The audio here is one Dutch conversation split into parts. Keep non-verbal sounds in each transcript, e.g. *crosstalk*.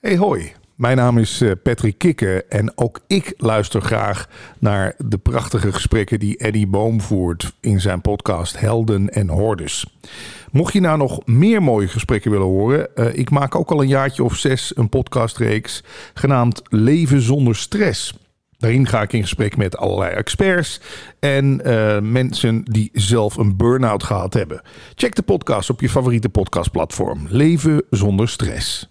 Hey hoi, mijn naam is eh, Patrick Kikke en ook ik luister graag naar de prachtige gesprekken die Eddie Boom voert in zijn podcast Helden en Hordes. Mocht je nou nog meer mooie gesprekken willen horen, uh, ik maak ook al een jaartje of zes een podcastreeks genaamd Leven zonder stress. Daarin ga ik in gesprek met allerlei experts en uh, mensen die zelf een burn-out gehad hebben. Check de podcast op je favoriete podcastplatform. Leven zonder stress.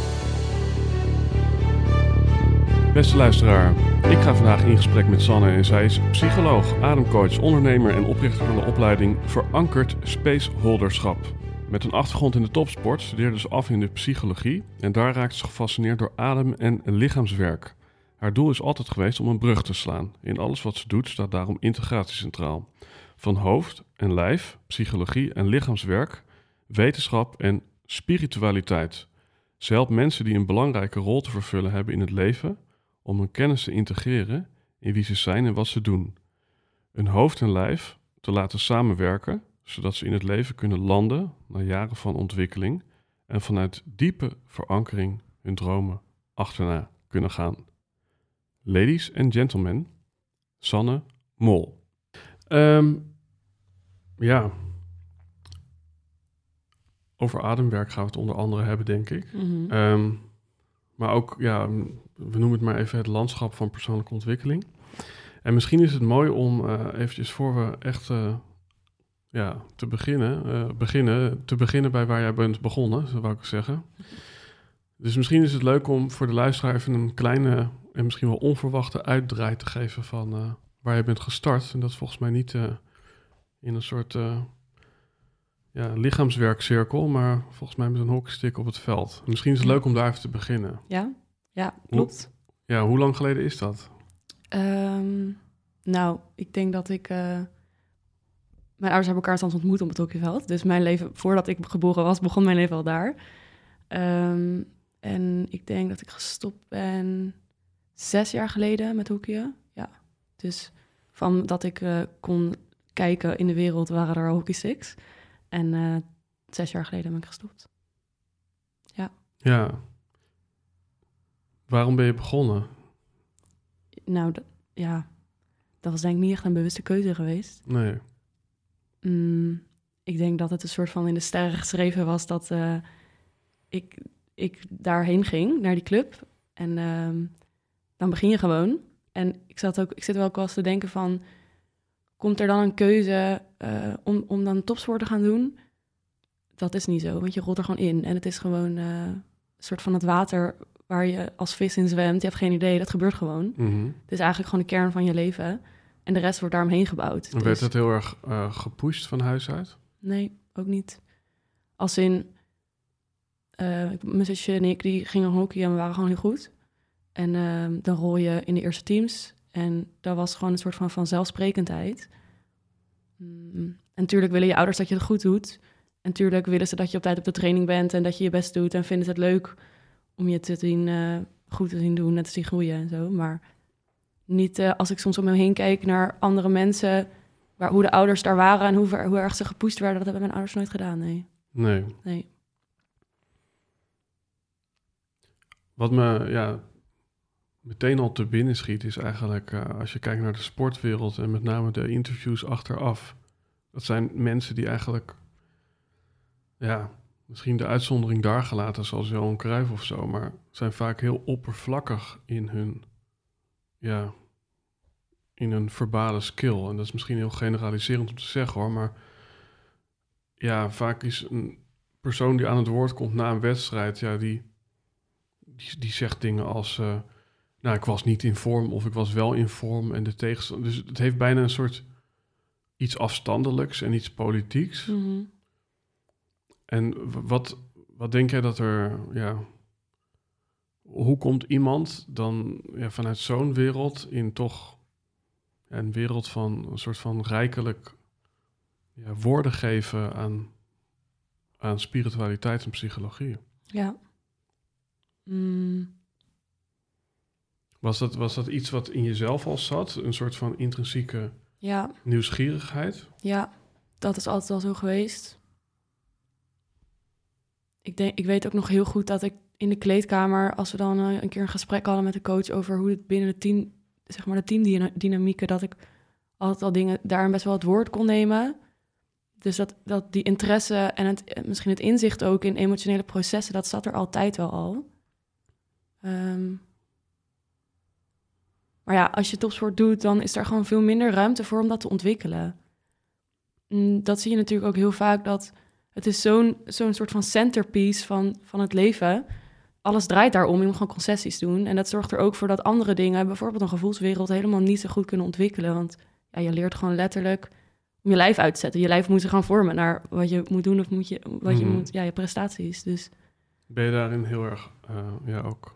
Beste luisteraar, ik ga vandaag in gesprek met Sanne en zij is psycholoog, ademcoach, ondernemer en oprichter van de opleiding Verankerd Spaceholderschap. Met een achtergrond in de topsport studeerde ze af in de psychologie en daar raakte ze gefascineerd door adem- en lichaamswerk. Haar doel is altijd geweest om een brug te slaan. In alles wat ze doet staat daarom integratie centraal. Van hoofd en lijf, psychologie en lichaamswerk, wetenschap en spiritualiteit. Ze helpt mensen die een belangrijke rol te vervullen hebben in het leven om hun kennis te integreren in wie ze zijn en wat ze doen. Een hoofd en lijf te laten samenwerken, zodat ze in het leven kunnen landen na jaren van ontwikkeling en vanuit diepe verankering hun dromen achterna kunnen gaan. Ladies and gentlemen, Sanne Mol. Um, ja, over ademwerk gaan we het onder andere hebben, denk ik. Mm -hmm. um, maar ook, ja, we noemen het maar even het landschap van persoonlijke ontwikkeling. En misschien is het mooi om uh, eventjes voor we echt uh, ja, te beginnen, uh, beginnen, te beginnen bij waar jij bent begonnen, zo wou ik zeggen. Dus misschien is het leuk om voor de luisteraar even een kleine en misschien wel onverwachte uitdraai te geven van waar je bent gestart. En dat is volgens mij niet in een soort ja, lichaamswerkcirkel, maar volgens mij met een hockeystick op het veld. Misschien is het leuk om daar even te beginnen. Ja, ja klopt. Hoe, ja, hoe lang geleden is dat? Um, nou, ik denk dat ik... Uh, mijn ouders hebben elkaar soms ontmoet op het hockeyveld. Dus mijn leven, voordat ik geboren was, begon mijn leven al daar. Um, en ik denk dat ik gestopt ben zes jaar geleden met hockeyen. Ja, dus van dat ik uh, kon kijken in de wereld waren er hockeysticks. En uh, zes jaar geleden ben ik gestopt. Ja. Ja. Waarom ben je begonnen? Nou, ja, dat was denk ik niet echt een bewuste keuze geweest. Nee. Mm, ik denk dat het een soort van in de sterren geschreven was dat uh, ik, ik daarheen ging, naar die club. En uh, dan begin je gewoon. En ik, zat ook, ik zit wel eens te denken van komt er dan een keuze uh, om, om dan topsport te gaan doen? Dat is niet zo, want je rolt er gewoon in. En het is gewoon uh, een soort van het water waar je als vis in zwemt. Je hebt geen idee, dat gebeurt gewoon. Mm -hmm. Het is eigenlijk gewoon de kern van je leven. En de rest wordt daaromheen gebouwd. En werd dus... het heel erg uh, gepusht van huis uit? Nee, ook niet. Als in, mijn zusje en ik, die gingen hockey en we waren gewoon heel goed. En dan rol je in de eerste teams en dat was gewoon een soort van vanzelfsprekendheid. Mm. En natuurlijk willen je ouders dat je het goed doet. En natuurlijk willen ze dat je op tijd op de training bent en dat je je best doet. En vinden ze het leuk om je te zien, uh, goed te zien doen en te zien groeien en zo. Maar niet uh, als ik soms om me heen kijk naar andere mensen, waar, hoe de ouders daar waren en hoe, hoe erg ze gepusht werden. Dat hebben mijn ouders nooit gedaan, nee. Nee. Nee. Wat me, ja, meteen al te binnen schiet, is eigenlijk uh, als je kijkt naar de sportwereld en met name de interviews achteraf. Dat zijn mensen die eigenlijk, ja, misschien de uitzondering daar gelaten, zoals Johan Cruijff of zo, maar zijn vaak heel oppervlakkig in hun, ja, in een verbale skill. En dat is misschien heel generaliserend om te zeggen hoor, maar ja, vaak is een persoon die aan het woord komt na een wedstrijd, ja, die, die, die zegt dingen als, eh, nou, ik was niet in vorm of ik was wel in vorm en de tegenstander. Dus het heeft bijna een soort iets afstandelijks en iets politieks. Mhm. En wat, wat denk jij dat er, ja, hoe komt iemand dan ja, vanuit zo'n wereld in toch ja, een wereld van een soort van rijkelijk ja, woorden geven aan, aan spiritualiteit en psychologie? Ja. Mm, Was dat, was dat iets wat in jezelf al zat? Een soort van intrinsieke ja, nieuwsgierigheid? ja, dat is altijd al zo geweest. Ik, denk, ik weet ook nog heel goed dat ik in de kleedkamer, als we dan eh, een keer een gesprek hadden met de coach over hoe het binnen het team, zeg maar de teamdynamieken, dat ik altijd al dingen daarin best wel het woord kon nemen. Dus dat, dat die interesse en het, eh, misschien het inzicht ook in emotionele processen, dat zat er altijd wel al. Ehm, maar ja, als je topsport doet, dan is er gewoon veel minder ruimte voor om dat te ontwikkelen. Mm, Dat zie je natuurlijk ook heel vaak, dat het is zo'n zo'n soort van centerpiece van, van het leven. Alles draait daarom, je moet gewoon concessies doen. En dat zorgt er ook voor dat andere dingen, bijvoorbeeld een gevoelswereld, helemaal niet zo goed kunnen ontwikkelen. Want ja, je leert gewoon letterlijk om je lijf uit te zetten. Je lijf moet zich gaan vormen naar wat je moet doen of moet je, wat je Mhm. moet, ja, je prestaties. Dus Ben je daarin heel erg eh, ja, ook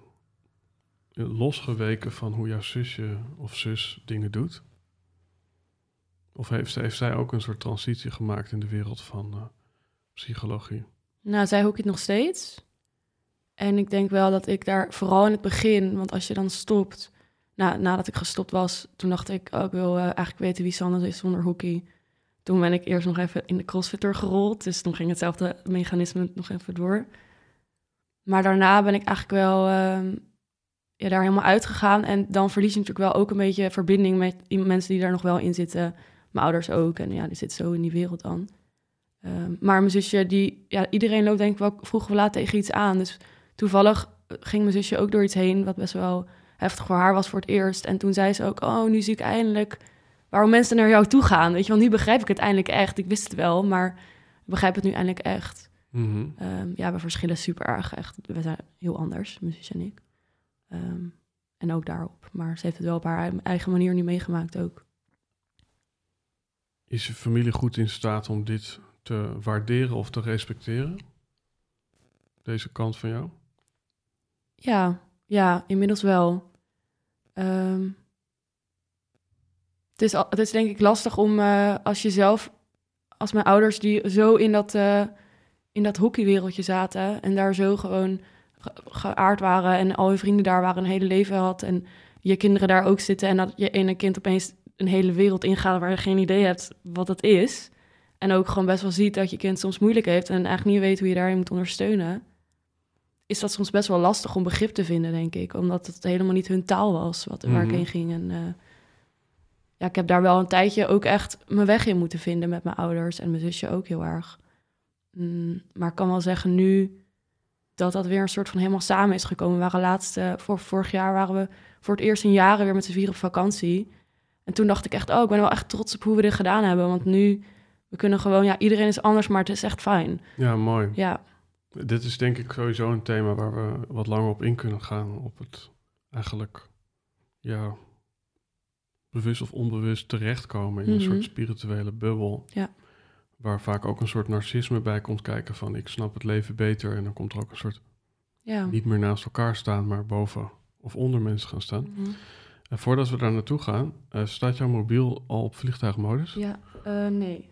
losgeweken van hoe jouw zusje of zus dingen doet? Of heeft, heeft zij ook een soort transitie gemaakt in de wereld van eh, psychologie? Nou, zij hoek het nog steeds. En ik denk wel dat ik daar vooral in het begin, want als je dan stopt, na, nadat ik gestopt was, toen dacht ik, oh, ik wil eh, eigenlijk weten wie Sanne is zonder hockey. Toen ben ik eerst nog even in de crossfitter gerold, dus toen ging hetzelfde mechanisme nog even door. Maar daarna ben ik eigenlijk wel ehm, ja, daar helemaal uitgegaan. En dan verlies je natuurlijk wel ook een beetje verbinding met mensen die daar nog wel in zitten. Mijn ouders ook. En ja, die zitten zo in die wereld dan. Ehm, maar mijn zusje, die, ja, iedereen loopt denk ik wel vroeg of laat tegen iets aan. Dus toevallig eh, ging mijn zusje ook door iets heen, wat best wel heftig voor haar was voor het eerst. En toen zei ze ook, oh, nu zie ik eindelijk waarom mensen naar jou toe gaan. Weet je wel, nu begrijp ik het eindelijk echt. Ik wist het wel, maar ik begrijp het nu eindelijk echt. Mhm. Ehm, ja, we verschillen super erg, echt. We zijn heel anders, mijn zusje en ik. Ehm, en ook daarop. Maar ze heeft het wel op haar eigen manier nu meegemaakt ook. Is je familie goed in staat om dit te waarderen of te respecteren? Deze kant van jou? Ja, ja, inmiddels wel. Ehm, het, is, het is denk ik lastig om eh, als je zelf, als mijn ouders die zo in dat, eh, in dat hockeywereldje zaten en daar zo gewoon ge- geaard waren en al je vrienden daar waren een hele leven had en je kinderen daar ook zitten en dat je ene kind opeens een hele wereld ingaat waar je geen idee hebt wat het is. En ook gewoon best wel ziet dat je kind soms moeilijk heeft en eigenlijk niet weet hoe je daarin moet ondersteunen is dat soms best wel lastig om begrip te vinden, denk ik. Omdat het helemaal niet hun taal was wat, waar ik Mhm. heen ging. En eh, ja, ik heb daar wel een tijdje ook echt mijn weg in moeten vinden met mijn ouders en mijn zusje ook heel erg. Mm, maar ik kan wel zeggen nu dat dat weer een soort van helemaal samen is gekomen. We waren laatst, voor, vorig jaar waren we voor het eerst in jaren weer met z'n vier op vakantie. En toen dacht ik echt, oh, ik ben wel echt trots op hoe we dit gedaan hebben. Want nu, we kunnen gewoon, ja, iedereen is anders, maar het is echt fijn. Ja, mooi. Ja, Dit is denk ik sowieso een thema waar we wat langer op in kunnen gaan. Op het eigenlijk, ja, bewust of onbewust terechtkomen in een Mhm. soort spirituele bubbel. Ja. Waar vaak ook een soort narcisme bij komt kijken van ik snap het leven beter. En dan komt er ook een soort ja. niet meer naast elkaar staan, maar boven of onder mensen gaan staan. Mhm. En voordat we daar naartoe gaan, eh, staat jouw mobiel al op vliegtuigmodus? Ja, eh, nee.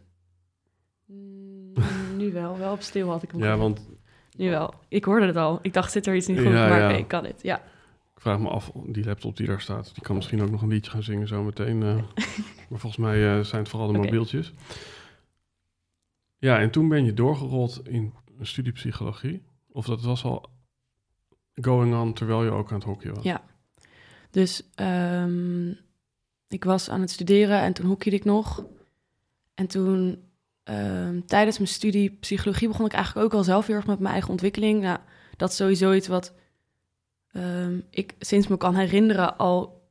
Mm, nu wel. Wel op stil had ik hem. Ja, want Nu wel. Ik hoorde het al. Ik dacht, zit er iets niet goed? Ja, maar ja. oké, ik kan het. Ja. ik vraag me af, die laptop die daar staat, die kan misschien ook nog een liedje gaan zingen zometeen. eh *laughs* maar volgens mij eh, zijn het vooral de mobieltjes. Ja, en toen ben je doorgerold in een studie psychologie. Of dat was al going on terwijl je ook aan het hockey was. Ja. Dus ehm, ik was aan het studeren en toen hockeyde ik nog. En toen ehm, tijdens mijn studie psychologie begon ik eigenlijk ook al zelf heel erg met mijn eigen ontwikkeling. Nou, dat is sowieso iets wat ehm, ik sinds me kan herinneren al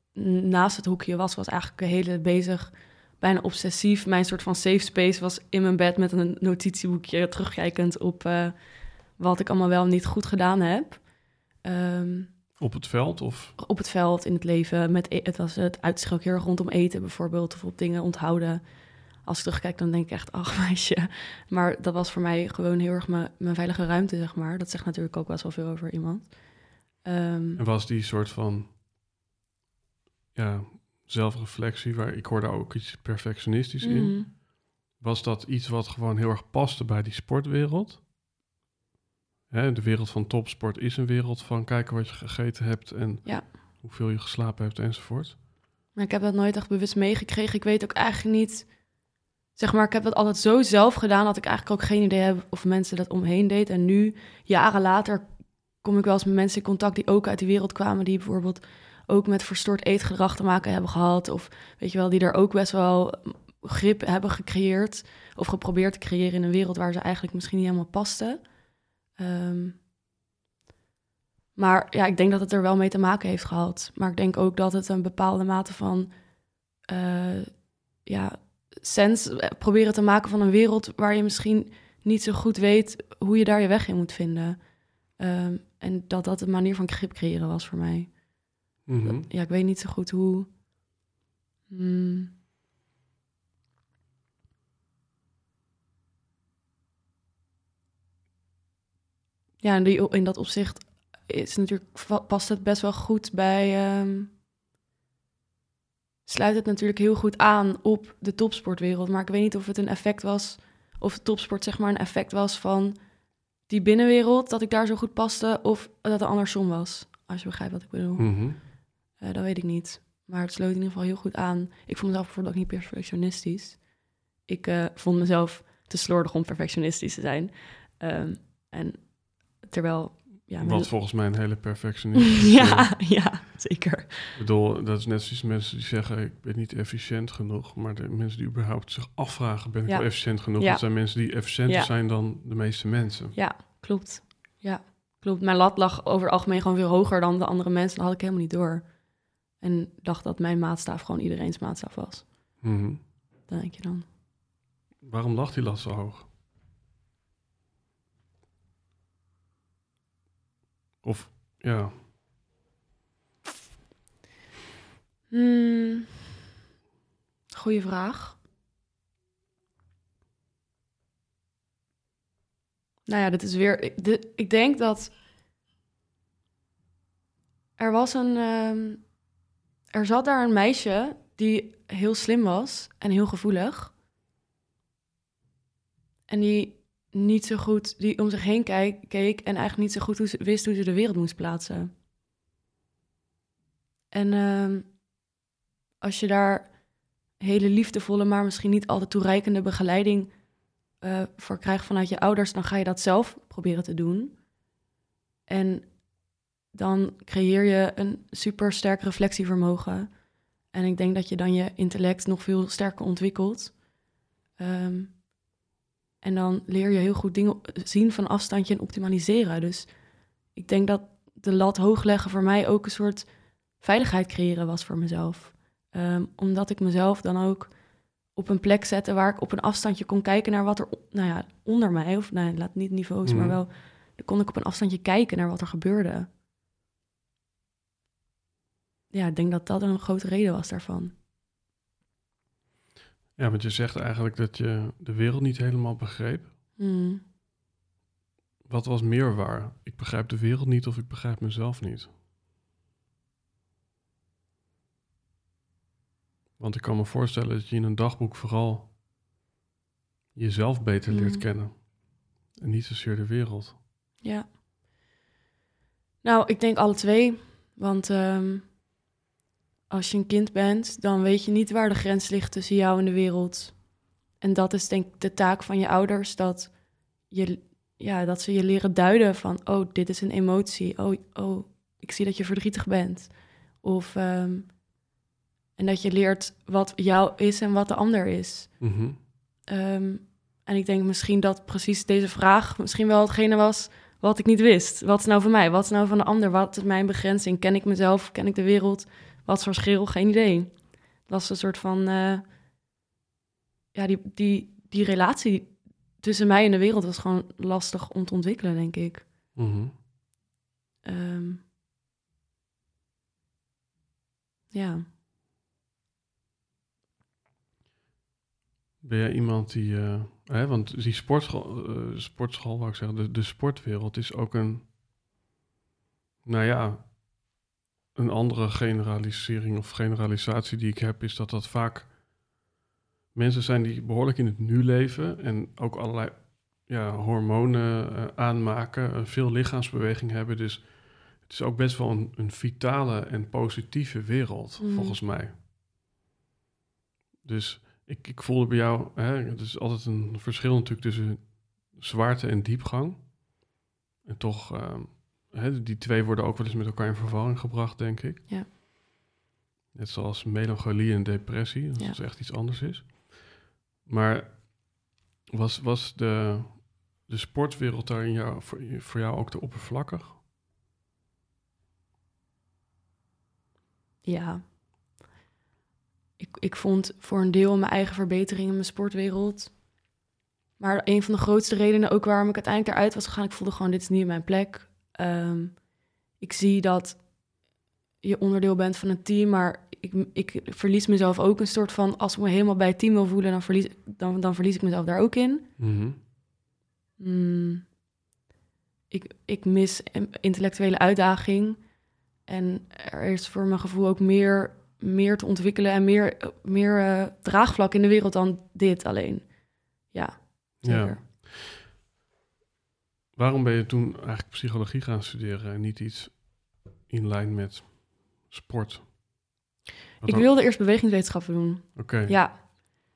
naast het hoekje was, was eigenlijk een hele bezig, bijna obsessief. Mijn soort van safe space was in mijn bed met een notitieboekje, terugkijkend op eh, wat ik allemaal wel niet goed gedaan heb. Ehm, Op het veld of... op het veld, in het leven. Met e- het was het heel erg rondom eten bijvoorbeeld, of op dingen onthouden. Als ik terugkijk, dan denk ik echt, ach *laughs* meisje. Maar dat was voor mij gewoon heel erg mijn, mijn veilige ruimte, zeg maar. Dat zegt natuurlijk ook best wel veel over iemand. Ehm, En was die soort van... Ja, zelfreflectie, waar ik hoorde ook iets perfectionistisch in. mhm. Was dat iets wat gewoon heel erg paste bij die sportwereld? Hè, de wereld van topsport is een wereld van kijken wat je gegeten hebt en Ja. hoeveel je geslapen hebt enzovoort. Maar ik heb dat nooit echt bewust meegekregen. Ik weet ook eigenlijk niet... Zeg maar, ik heb dat altijd zo zelf gedaan... dat ik eigenlijk ook geen idee heb of mensen dat omheen deed. En nu, jaren later, kom ik wel eens met mensen in contact... die ook uit die wereld kwamen... die bijvoorbeeld ook met verstoord eetgedrag te maken hebben gehad. Of weet je wel, die er ook best wel grip hebben gecreëerd... of geprobeerd te creëren in een wereld... waar ze eigenlijk misschien niet helemaal pasten. Ehm, maar ja, ik denk dat het er wel mee te maken heeft gehad. Maar ik denk ook dat het een bepaalde mate van eh, ja, sens eh, proberen te maken van een wereld waar je misschien niet zo goed weet hoe je daar je weg in moet vinden. Ehm, en dat dat een manier van grip creëren was voor mij. Mhm. Ja, ik weet niet zo goed hoe. Hmm. Ja, in, die, in dat opzicht is natuurlijk, past het best wel goed bij. ehm, sluit het natuurlijk heel goed aan op de topsportwereld. Maar ik weet niet of het een effect was. Of topsport zeg maar een effect was van die binnenwereld. Dat ik daar zo goed paste. Of dat het andersom was. Als je begrijpt wat ik bedoel. Mhm. Eh, dat weet ik niet. Maar het sloot in ieder geval heel goed aan. Ik vond mezelf bijvoorbeeld ook niet perfectionistisch. Ik eh, vond mezelf te slordig om perfectionistisch te zijn. Ehm, en terwijl... Ja, Wat volgens mij een hele *laughs* perfectionist ja, *laughs* ja, zeker. Ik bedoel, dat is net zoals mensen die zeggen... ik ben niet efficiënt genoeg. Maar de mensen die überhaupt zich afvragen... ben ik Ja. wel efficiënt genoeg? Ja. Dat zijn mensen die efficiënter zijn dan de meeste mensen. Ja, klopt. Ja, klopt. Mijn lat lag over het algemeen gewoon veel hoger dan de andere mensen. Dat had ik helemaal niet door. En dacht dat mijn maatstaaf gewoon iedereen's maatstaaf was. Mhm. Dat denk je dan. Waarom lag die lat zo hoog? Of, ja... Hmm. Goeie vraag. Nou ja, dit is weer. Ik, ik denk dat. Er was een. ehm, er zat daar een meisje die heel slim was en heel gevoelig. En die niet zo goed, die om zich heen keek en eigenlijk niet zo goed wist hoe ze de wereld moest plaatsen. En ehm, als je daar hele liefdevolle, maar misschien niet altijd toereikende begeleiding eh, voor krijgt vanuit je ouders, dan ga je dat zelf proberen te doen. En dan creëer je een super sterk reflectievermogen. En ik denk dat je dan je intellect nog veel sterker ontwikkelt. Ehm, en dan leer je heel goed dingen zien van afstandje en optimaliseren. Dus ik denk dat de lat hoog leggen voor mij ook een soort veiligheid creëren was voor mezelf. Ehm, omdat ik mezelf dan ook op een plek zette waar ik op een afstandje kon kijken naar wat er nou ja, onder mij, of nou, laat niet niveaus, maar Mhm. wel, kon ik op een afstandje kijken naar wat er gebeurde. Ja, ik denk dat dat een grote reden was daarvan. Ja, want je zegt eigenlijk dat je de wereld niet helemaal begreep. Hmm. Wat was meer waar? Ik begrijp de wereld niet of ik begrijp mezelf niet. Want ik kan me voorstellen dat je in een dagboek vooral jezelf beter leert Mm. kennen. En niet zozeer de wereld. Ja. Nou, ik denk alle twee. Want ehm, als je een kind bent, dan weet je niet waar de grens ligt tussen jou en de wereld. En dat is denk ik de taak van je ouders, dat, je, ja, dat ze je leren duiden van, oh, dit is een emotie. Oh, oh ik zie dat je verdrietig bent. Of, ehm, en dat je leert wat jou is en wat de ander is. Mhm. Ehm, en ik denk misschien dat precies deze vraag misschien wel hetgene was wat ik niet wist. Wat is nou van mij? Wat is nou van de ander? Wat is mijn begrenzing? Ken ik mezelf? Ken ik de wereld? Wat voor schil, geen idee. Het was een soort van... eh, ja, die, die, die relatie tussen mij en de wereld was gewoon lastig om te ontwikkelen, denk ik. Mhm. Ehm, ja. Ben jij iemand die, eh, hè, want die sportschool, eh, sportschool, wou ik zeggen, de, de sportwereld is ook een, nou ja, een andere generalisering of generalisatie die ik heb, is dat dat vaak mensen zijn die behoorlijk in het nu leven en ook allerlei ja, hormonen eh, aanmaken, veel lichaamsbeweging hebben. Dus het is ook best wel een, een vitale en positieve wereld, Mhm. volgens mij. Dus ik, ik voelde bij jou, hè, het is altijd een verschil natuurlijk tussen zwaarte en diepgang. En toch, ehm, hè, die twee worden ook wel eens met elkaar in verwarring gebracht, denk ik. Ja. Net zoals melancholie en depressie, Ja. is echt iets anders is. Maar was, was de, de sportwereld daar in jou, voor, voor jou ook te oppervlakkig? Ja. Ik, ik vond voor een deel mijn eigen verbetering in mijn sportwereld. Maar een van de grootste redenen ook waarom ik uiteindelijk eruit was gegaan, ik voelde gewoon, dit is niet mijn plek. Ehm, ik zie dat je onderdeel bent van een team, maar ik, ik verlies mezelf ook een soort van, als ik me helemaal bij het team wil voelen, dan verlies, dan, dan verlies ik mezelf daar ook in. Mhm. Mm, ik, ik mis intellectuele uitdaging. En er is voor mijn gevoel ook meer, meer te ontwikkelen en meer, meer eh, draagvlak in de wereld dan dit alleen. Ja, zeker. Ja. Waarom ben je toen eigenlijk psychologie gaan studeren en niet iets in lijn met sport? Wat Ik ook- wilde eerst bewegingswetenschappen doen. Oké. Ja.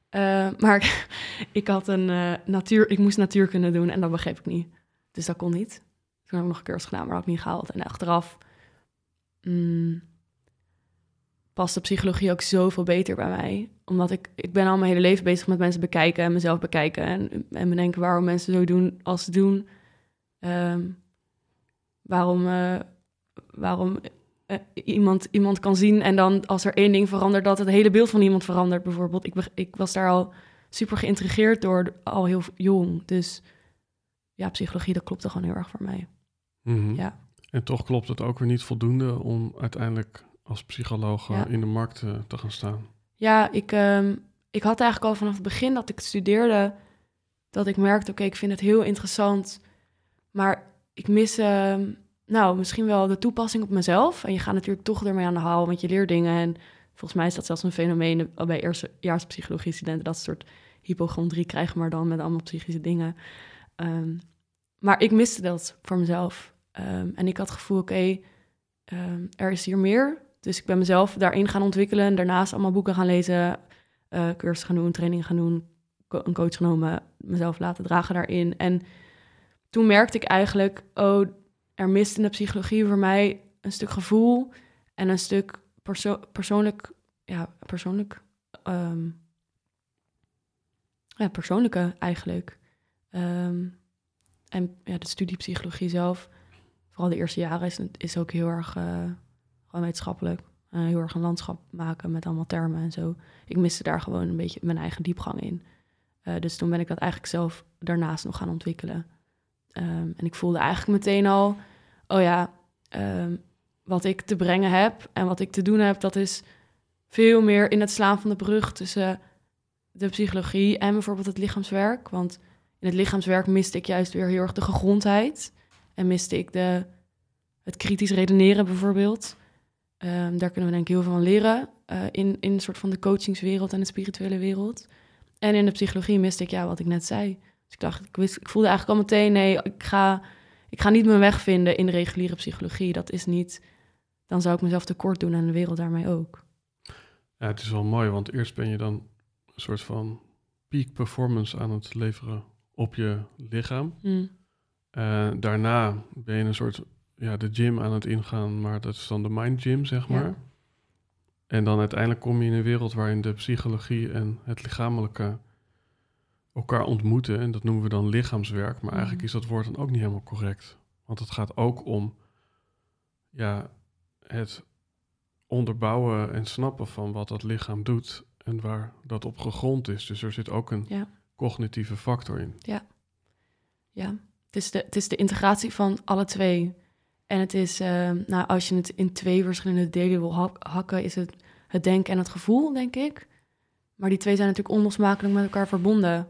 Eh, *laughs* maar *laughs* ik had een eh, natuur, ik moest natuurkunde doen en dat begreep ik niet. Dus dat kon niet. Toen heb ik nog een cursus gedaan, maar dat had ik niet gehaald. En achteraf mm, paste psychologie ook zoveel beter bij mij. Omdat ik, ik ben al mijn hele leven bezig met mensen bekijken en mezelf bekijken. En, en bedenken waarom mensen zo doen als ze doen. Ehm, waarom eh, waarom eh, iemand, iemand kan zien en dan als er één ding verandert, dat het hele beeld van iemand verandert bijvoorbeeld. Ik, ik was daar al super geïntrigeerd door, al heel jong. Dus ja, psychologie, dat klopte gewoon heel erg voor mij. Mhm. Ja. En toch klopt het ook weer niet voldoende om uiteindelijk als psycholoog eh, Ja. in de markt te gaan staan. Ja, ik, ehm, ik had eigenlijk al vanaf het begin dat ik studeerde, dat ik merkte, oké, ik vind het heel interessant, maar ik mis, ehm, nou, misschien wel de toepassing op mezelf. En je gaat natuurlijk toch ermee aan de haal, want je leert dingen. En volgens mij is dat zelfs een fenomeen bij eerstejaars psychologie-studenten, dat soort hypochondrie krijgen, maar dan met allemaal psychische dingen. Ehm, maar ik miste dat voor mezelf. Ehm, en ik had het gevoel, oké, er is hier meer. Dus ik ben mezelf daarin gaan ontwikkelen. En daarnaast allemaal boeken gaan lezen, eh cursus gaan doen, training gaan doen, een coach genomen, mezelf laten dragen daarin. En toen merkte ik eigenlijk, oh, er mist in de psychologie voor mij een stuk gevoel en een stuk perso- persoonlijk, ja, persoonlijk, ehm, ja, persoonlijke eigenlijk. Ehm, en ja, de studie psychologie zelf, vooral de eerste jaren, is, is ook heel erg eh, gewoon wetenschappelijk. Eh, heel erg een landschap maken met allemaal termen en zo. Ik miste daar gewoon een beetje mijn eigen diepgang in. Eh, dus toen ben ik dat eigenlijk zelf daarnaast nog gaan ontwikkelen. Ehm, en ik voelde eigenlijk meteen al, oh ja, ehm, wat ik te brengen heb en wat ik te doen heb, dat is veel meer in het slaan van de brug tussen de psychologie en bijvoorbeeld het lichaamswerk. Want in het lichaamswerk miste ik juist weer heel erg de gegrondheid. En miste ik de, het kritisch redeneren bijvoorbeeld. Ehm, daar kunnen we denk ik heel veel van leren. eh, in, in een soort van de coachingswereld en de spirituele wereld. En in de psychologie miste ik ja, wat ik net zei. Dus ik dacht, ik, wist, ik voelde eigenlijk al meteen, nee, ik ga, ik ga niet mijn weg vinden in de reguliere psychologie. Dat is niet, dan zou ik mezelf tekort doen en de wereld daarmee ook. Ja, het is wel mooi, want eerst ben je dan een soort van peak performance aan het leveren op je lichaam. Hm. Eh, daarna ben je een soort, ja, de gym aan het ingaan, maar dat is dan de mind gym, zeg Ja. maar. En dan uiteindelijk kom je in een wereld waarin de psychologie en het lichamelijke elkaar ontmoeten. En dat noemen we dan lichaamswerk. Maar eigenlijk Mhm. is dat woord dan ook niet helemaal correct. Want het gaat ook om ja, het onderbouwen en snappen van wat dat lichaam doet en waar dat op gegrond is. Dus er zit ook een Ja. cognitieve factor in. Ja, het is, de, het is de integratie van alle twee. En het is, eh, nou, als je het in twee verschillende delen wil hak- hakken, is het het denken en het gevoel, denk ik. Maar die twee zijn natuurlijk onlosmakelijk met elkaar verbonden.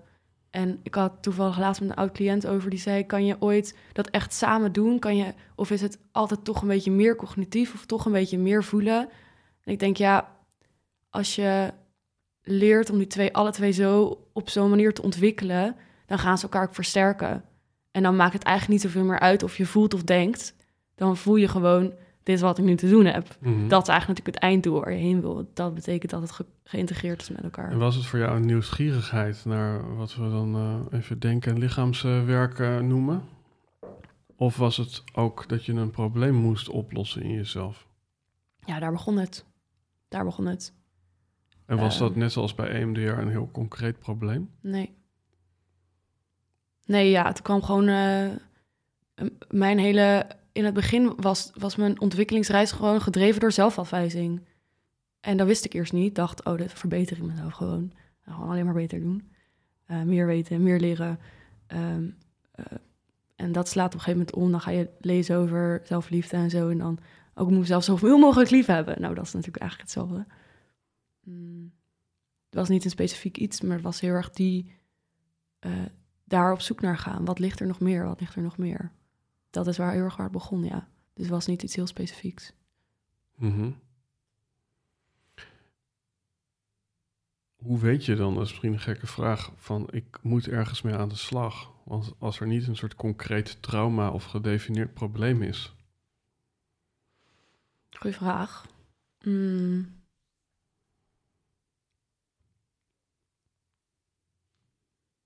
En ik had toevallig laatst met een oud cliënt over die zei: kan je ooit dat echt samen doen? Kan je, of is het altijd toch een beetje meer cognitief of toch een beetje meer voelen? En ik denk ja, als je leert om die twee, alle twee zo op zo'n manier te ontwikkelen, dan gaan ze elkaar ook versterken. En dan maakt het eigenlijk niet zoveel meer uit of je voelt of denkt. Dan voel je gewoon, dit is wat ik nu te doen heb. Mhm. Dat is eigenlijk natuurlijk het einddoel waar je heen wil. Dat betekent dat het ge- geïntegreerd is met elkaar. En was het voor jou een nieuwsgierigheid naar wat we dan eh, even denken en lichaamswerk eh, noemen? Of was het ook dat je een probleem moest oplossen in jezelf? Ja, daar begon het. Daar begon het. En was dat net zoals bij EMDR een heel concreet probleem? Nee. Nee, ja, het kwam gewoon... eh, mijn hele... In het begin was, was mijn ontwikkelingsreis gewoon gedreven door zelfafwijzing. En dat wist ik eerst niet. Dacht, oh, dit verbeter ik mezelf gewoon. Gewoon alleen maar beter doen. Eh, meer weten, meer leren. Ehm, eh, en dat slaat op een gegeven moment om. Dan ga je lezen over zelfliefde en zo. En dan ook moet zelf zoveel mogelijk lief hebben. Nou, dat is natuurlijk eigenlijk hetzelfde. Mm. Het was niet een specifiek iets, maar het was heel erg die eh, daar op zoek naar gaan. Wat ligt er nog meer? Wat ligt er nog meer? Dat is waar heel erg waar het begon, ja. Dus het was niet iets heel specifieks. Mhm. Hoe weet je dan, dat is misschien een gekke vraag, van ik moet ergens mee aan de slag? Want als er niet een soort concreet trauma of gedefinieerd probleem is, Goeie vraag. Mm.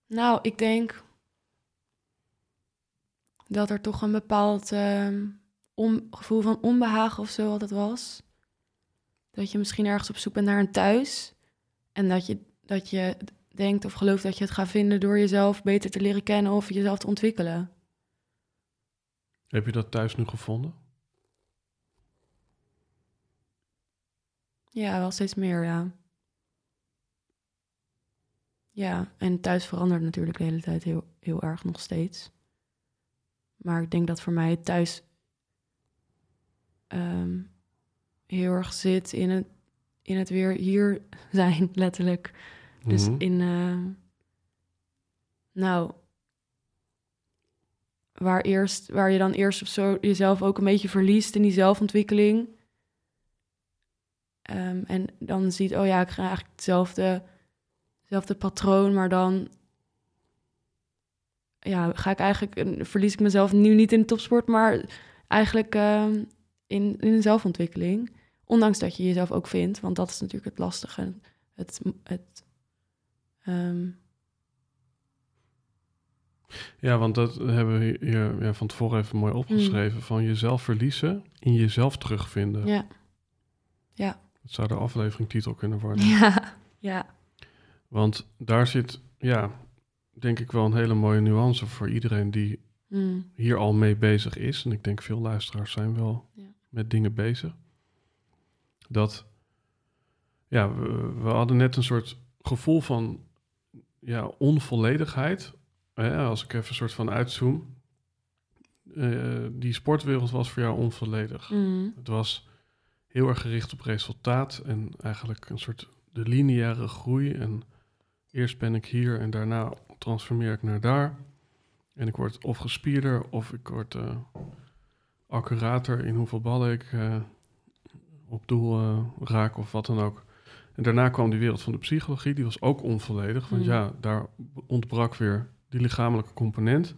Nou, ik denk dat er toch een bepaald ehm, on- gevoel van onbehagen of zo altijd was. Dat je misschien ergens op zoek bent naar een thuis. En dat je, dat je denkt of gelooft dat je het gaat vinden door jezelf beter te leren kennen of jezelf te ontwikkelen. heb je dat thuis nu gevonden? Ja, wel steeds meer, ja. Ja, en thuis verandert natuurlijk de hele tijd heel, heel erg nog steeds. Maar ik denk dat voor mij het thuis ehm, heel erg zit in het, in het weer hier *laughs* zijn, letterlijk. Dus Mhm. in, eh, nou, waar, eerst, waar je dan eerst of zo jezelf ook een beetje verliest in die zelfontwikkeling. Ehm, en dan ziet, oh ja, ik ga eigenlijk hetzelfde, hetzelfde patroon, maar dan ja, ga ik eigenlijk, verlies ik mezelf nu niet in de topsport, maar eigenlijk ehm, in, in zelfontwikkeling. Ondanks dat je jezelf ook vindt, want dat is natuurlijk het lastige. Het, het, ehm, Ja, want dat hebben we hier ja, van tevoren even mooi opgeschreven. Van jezelf verliezen, in jezelf terugvinden. ja, Dat zou de afleveringtitel kunnen worden. *laughs* ja, ja, Want daar zit, ja, denk ik wel een hele mooie nuance voor iedereen die mm, hier al mee bezig is. En ik denk veel luisteraars zijn wel Ja. met dingen bezig. Dat, ja, we, we hadden net een soort gevoel van, ja, onvolledigheid. Hè, als ik even een soort van uitzoom. Eh, die sportwereld was voor jou onvolledig. mm, Het was heel erg gericht op resultaat en eigenlijk een soort de lineaire groei. En eerst ben ik hier en daarna transformeer ik naar daar. En ik word of gespierder of ik word eh, accurater in hoeveel ballen ik eh, op doel eh, raak of wat dan ook. En daarna kwam die wereld van de psychologie, die was ook onvolledig. Want Mm. ja, daar ontbrak weer die lichamelijke component.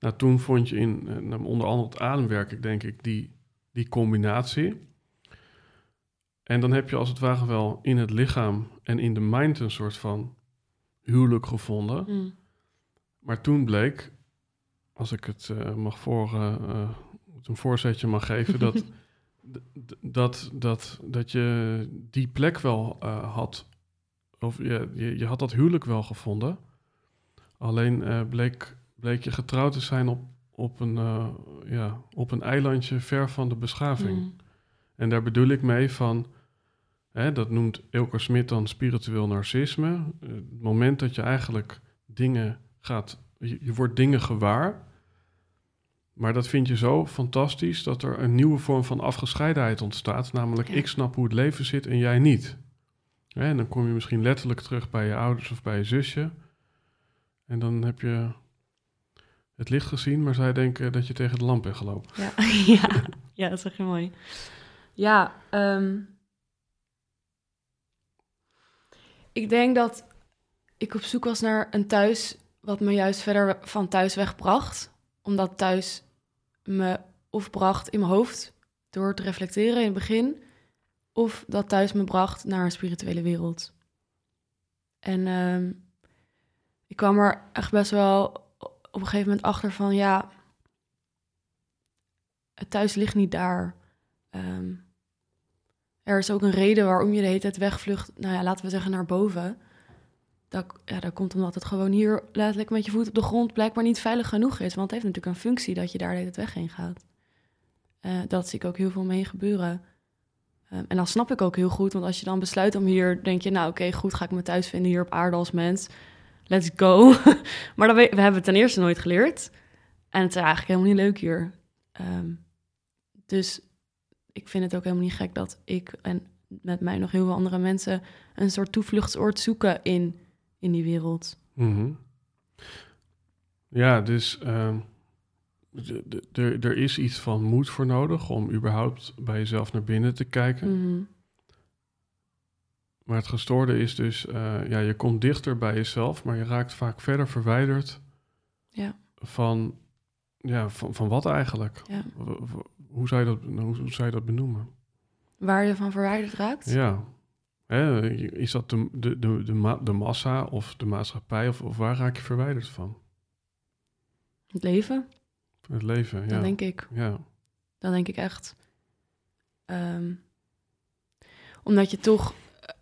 Nou, toen vond je in eh, onder andere het ademwerk, ik denk ik, die, die combinatie. En dan heb je als het ware wel in het lichaam en in de mind een soort van huwelijk gevonden. mm, Maar toen bleek, als ik het eh, mag voor, eh, eh, een voorzetje mag geven, dat, *laughs* dat, dat, dat je die plek wel had. Of je, je, je had dat huwelijk wel gevonden. Alleen bleek, bleek je getrouwd te zijn op, op, een, ja, op een eilandje ver van de beschaving. mm, En daar bedoel ik mee van, hè, dat noemt Ilko Smit dan spiritueel narcisme. Het moment dat je eigenlijk dingen gaat, je, je wordt dingen gewaar. Maar dat vind je zo fantastisch dat er een nieuwe vorm van afgescheidenheid ontstaat. Namelijk, ik snap hoe het leven zit en jij niet. Hè, en dan kom je misschien letterlijk terug bij je ouders of bij je zusje. En dan heb je het licht gezien, maar zij denken dat je tegen de lamp bent gelopen. Ja, *laughs* ja. ja dat is echt mooi. Ja, ehm, ik denk dat ik op zoek was naar een thuis wat me juist verder van thuis wegbracht. Omdat thuis me of bracht in mijn hoofd door te reflecteren in het begin, of dat thuis me bracht naar een spirituele wereld. En ehm, ik kwam er echt best wel op een gegeven moment achter van ja, het thuis ligt niet daar. Ehm, er is ook een reden waarom je de hele tijd wegvlucht. Nou ja, laten we zeggen naar boven. Dat, ja, komt omdat het gewoon hier letterlijk met je voet op de grond blijkbaar niet veilig genoeg is. Want het heeft natuurlijk een functie dat je daar de hele tijd weg heen gaat. Eh, dat zie ik ook heel veel mee gebeuren. Ehm, en dan snap ik ook heel goed, want als je dan besluit om hier, denk je, nou oké, goed, ga ik me thuis vinden hier op aarde als mens. Let's go. *laughs* maar we hebben het ten eerste nooit geleerd. En het is eigenlijk helemaal niet leuk hier. Ehm, dus ik vind het ook helemaal niet gek dat ik en met mij nog heel veel andere mensen een soort toevluchtsoord zoeken in, in die wereld. Mhm. Ja, dus de- er is iets van moed voor nodig om überhaupt bij jezelf naar binnen te kijken. Mhm. Maar het gestoorde is dus, eh, ja, je komt dichter bij jezelf, maar je raakt vaak verder verwijderd Ja. van, ja, van, van wat eigenlijk? Ja. Hoe zou, je dat, hoe, hoe zou je dat benoemen? Waar je van verwijderd raakt. Ja. Hè, is dat de, de, de, de, ma- de massa of de maatschappij of, of waar raak je verwijderd van? Het leven, Het leven, ja. dat denk ik. ja. Dan denk ik echt. Ehm, omdat je toch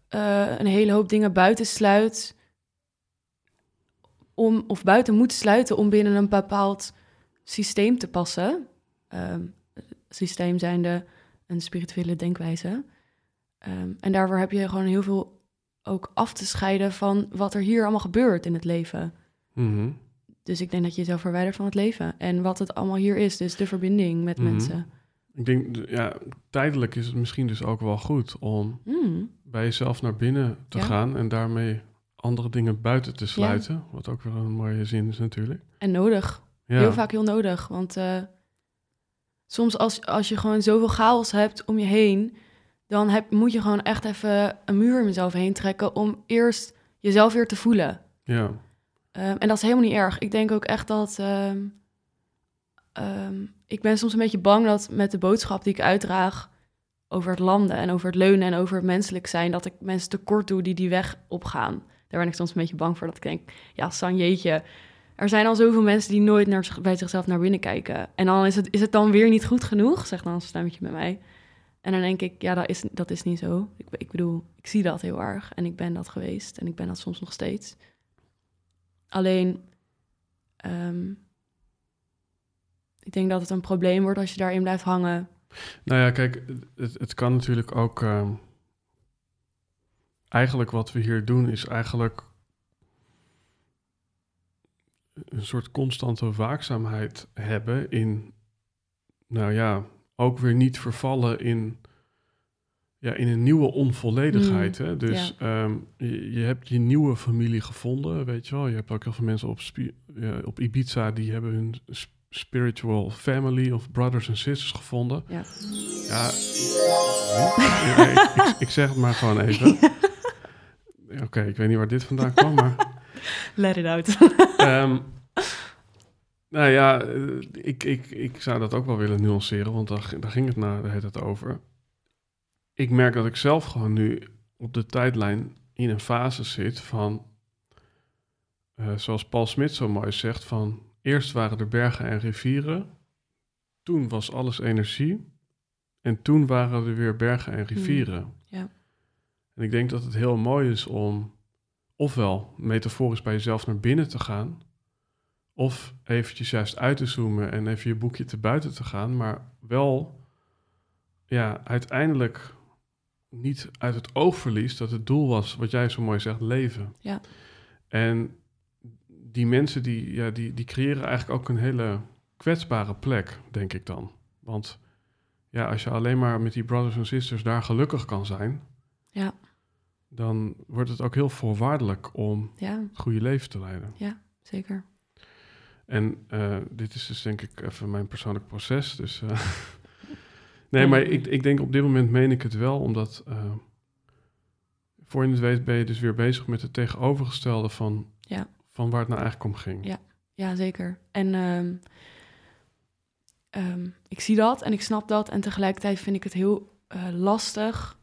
eh, een hele hoop dingen buiten sluit. Om, of buiten moet sluiten om binnen een bepaald systeem te passen. Ehm, systeem zijnde een spirituele denkwijze. Ehm, en daarvoor heb je gewoon heel veel ook af te scheiden van wat er hier allemaal gebeurt in het leven. Mhm. Dus ik denk dat je jezelf verwijdert van het leven. En wat het allemaal hier is. Dus de verbinding met Mhm. mensen. Ik denk, ja, tijdelijk is het misschien dus ook wel goed om Mm. bij jezelf naar binnen te Ja. gaan en daarmee andere dingen buiten te sluiten. Wat ook weer een mooie zin is natuurlijk. En nodig. Ja. Heel vaak heel nodig. Want eh, soms als, als je gewoon zoveel chaos hebt om je heen... dan heb, moet je gewoon echt even een muur om jezelf heen trekken... om eerst jezelf weer te voelen. Ja. Ehm, en dat is helemaal niet erg. Ik denk ook echt dat... ehm, ehm, ik ben soms een beetje bang dat met de boodschap die ik uitdraag... over het landen en over het leunen en over het menselijk zijn... dat ik mensen tekort doe die die weg opgaan. Daar ben ik soms een beetje bang voor. Dat ik denk, ja, San jeetje... Er zijn al zoveel mensen die nooit naar, bij zichzelf naar binnen kijken. En dan is het, is het dan weer niet goed genoeg, zegt dan een stemmetje met mij. En dan denk ik, ja, dat is, dat is niet zo. Ik, ik bedoel, ik zie dat heel erg. En ik ben dat geweest. En ik ben dat soms nog steeds. Alleen, ehm, ik denk dat het een probleem wordt als je daarin blijft hangen. Nou ja, kijk, het, het kan natuurlijk ook. ehm, eigenlijk wat we hier doen is eigenlijk een soort constante waakzaamheid hebben in, nou ja, ook weer niet vervallen in, ja, in een nieuwe onvolledigheid. Mm, hè? Dus ehm, je, je hebt je nieuwe familie gevonden, weet je wel. Je hebt ook heel veel mensen op, ja, op Ibiza die hebben hun sp- spiritual family of brothers en sisters gevonden. Ja. Ja, ja, ik, ik, ik zeg het maar gewoon even. *laughs* Oké, ik weet niet waar dit vandaan kwam, maar... *laughs* Let it out. ehm, nou ja, eh, ik, ik, ik zou dat ook wel willen nuanceren, want daar, daar ging het na de tijd over. Ik merk dat ik zelf gewoon nu op de tijdlijn in een fase zit van... eh, zoals Paul Smit zo mooi zegt, van... Eerst waren er bergen en rivieren. Toen was alles energie. En toen waren er weer bergen en rivieren. ja. En ik denk dat het heel mooi is om ofwel metaforisch bij jezelf naar binnen te gaan, of eventjes juist uit te zoomen en even je boekje te buiten te gaan, maar wel ja, uiteindelijk niet uit het oog verliest dat het doel was, wat jij zo mooi zegt, leven. Ja. En die mensen die, ja, die, die creëren eigenlijk ook een hele kwetsbare plek, denk ik dan. Want ja, als je alleen maar met die brothers en sisters daar gelukkig kan zijn, Ja. Dan wordt het ook heel voorwaardelijk om Ja, het goede leven te leiden. zeker. En eh, dit is dus denk ik even mijn persoonlijk proces. Dus, eh, *laughs* nee, maar ik, ik denk op dit moment meen ik het wel, omdat eh, voor je het weet ben je dus weer bezig met het tegenovergestelde van, Ja. van waar het nou eigenlijk om ging. Ja. Ja, zeker. En ehm, ehm, ik zie dat en ik snap dat. En tegelijkertijd vind ik het heel lastig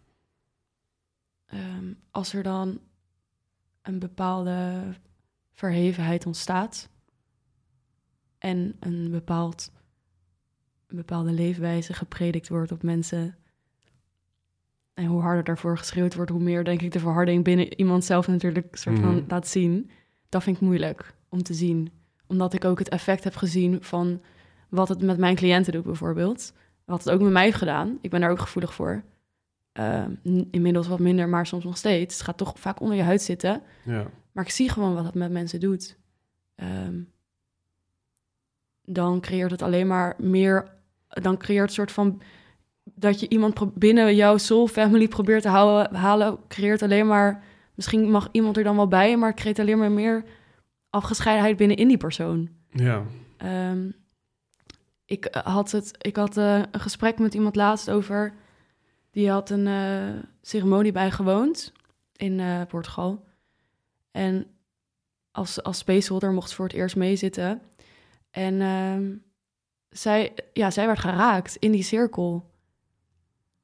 ehm, als er dan een bepaalde verhevenheid ontstaat. En een, bepaald, een bepaalde leefwijze gepredikt wordt op mensen. En hoe harder daarvoor geschreeuwd wordt, hoe meer denk ik de verharding binnen iemand zelf natuurlijk soort van Mhm. laat zien. Dat vind ik moeilijk om te zien omdat ik ook het effect heb gezien van wat het met mijn cliënten doet, bijvoorbeeld. Wat het ook met mij heeft gedaan. Ik ben daar ook gevoelig voor. Ehm, inmiddels wat minder, maar soms nog steeds. Het gaat toch vaak onder je huid zitten. Ja. Maar ik zie gewoon wat het met mensen doet. Ehm, dan creëert het alleen maar meer. Dan creëert soort van. Dat je iemand binnen jouw soul family probeert te houden, halen. Creëert alleen maar. Misschien mag iemand er dan wel bij, maar het creëert alleen maar meer afgescheidenheid binnen in die persoon. ja. Ehm, ik eh, had, het, ik had eh, een gesprek met iemand laatst over. Die had een eh, ceremonie bijgewoond in eh, Portugal. En als, als spaceholder mocht ze voor het eerst meezitten. En ehm, zij, ja, zij werd geraakt in die cirkel.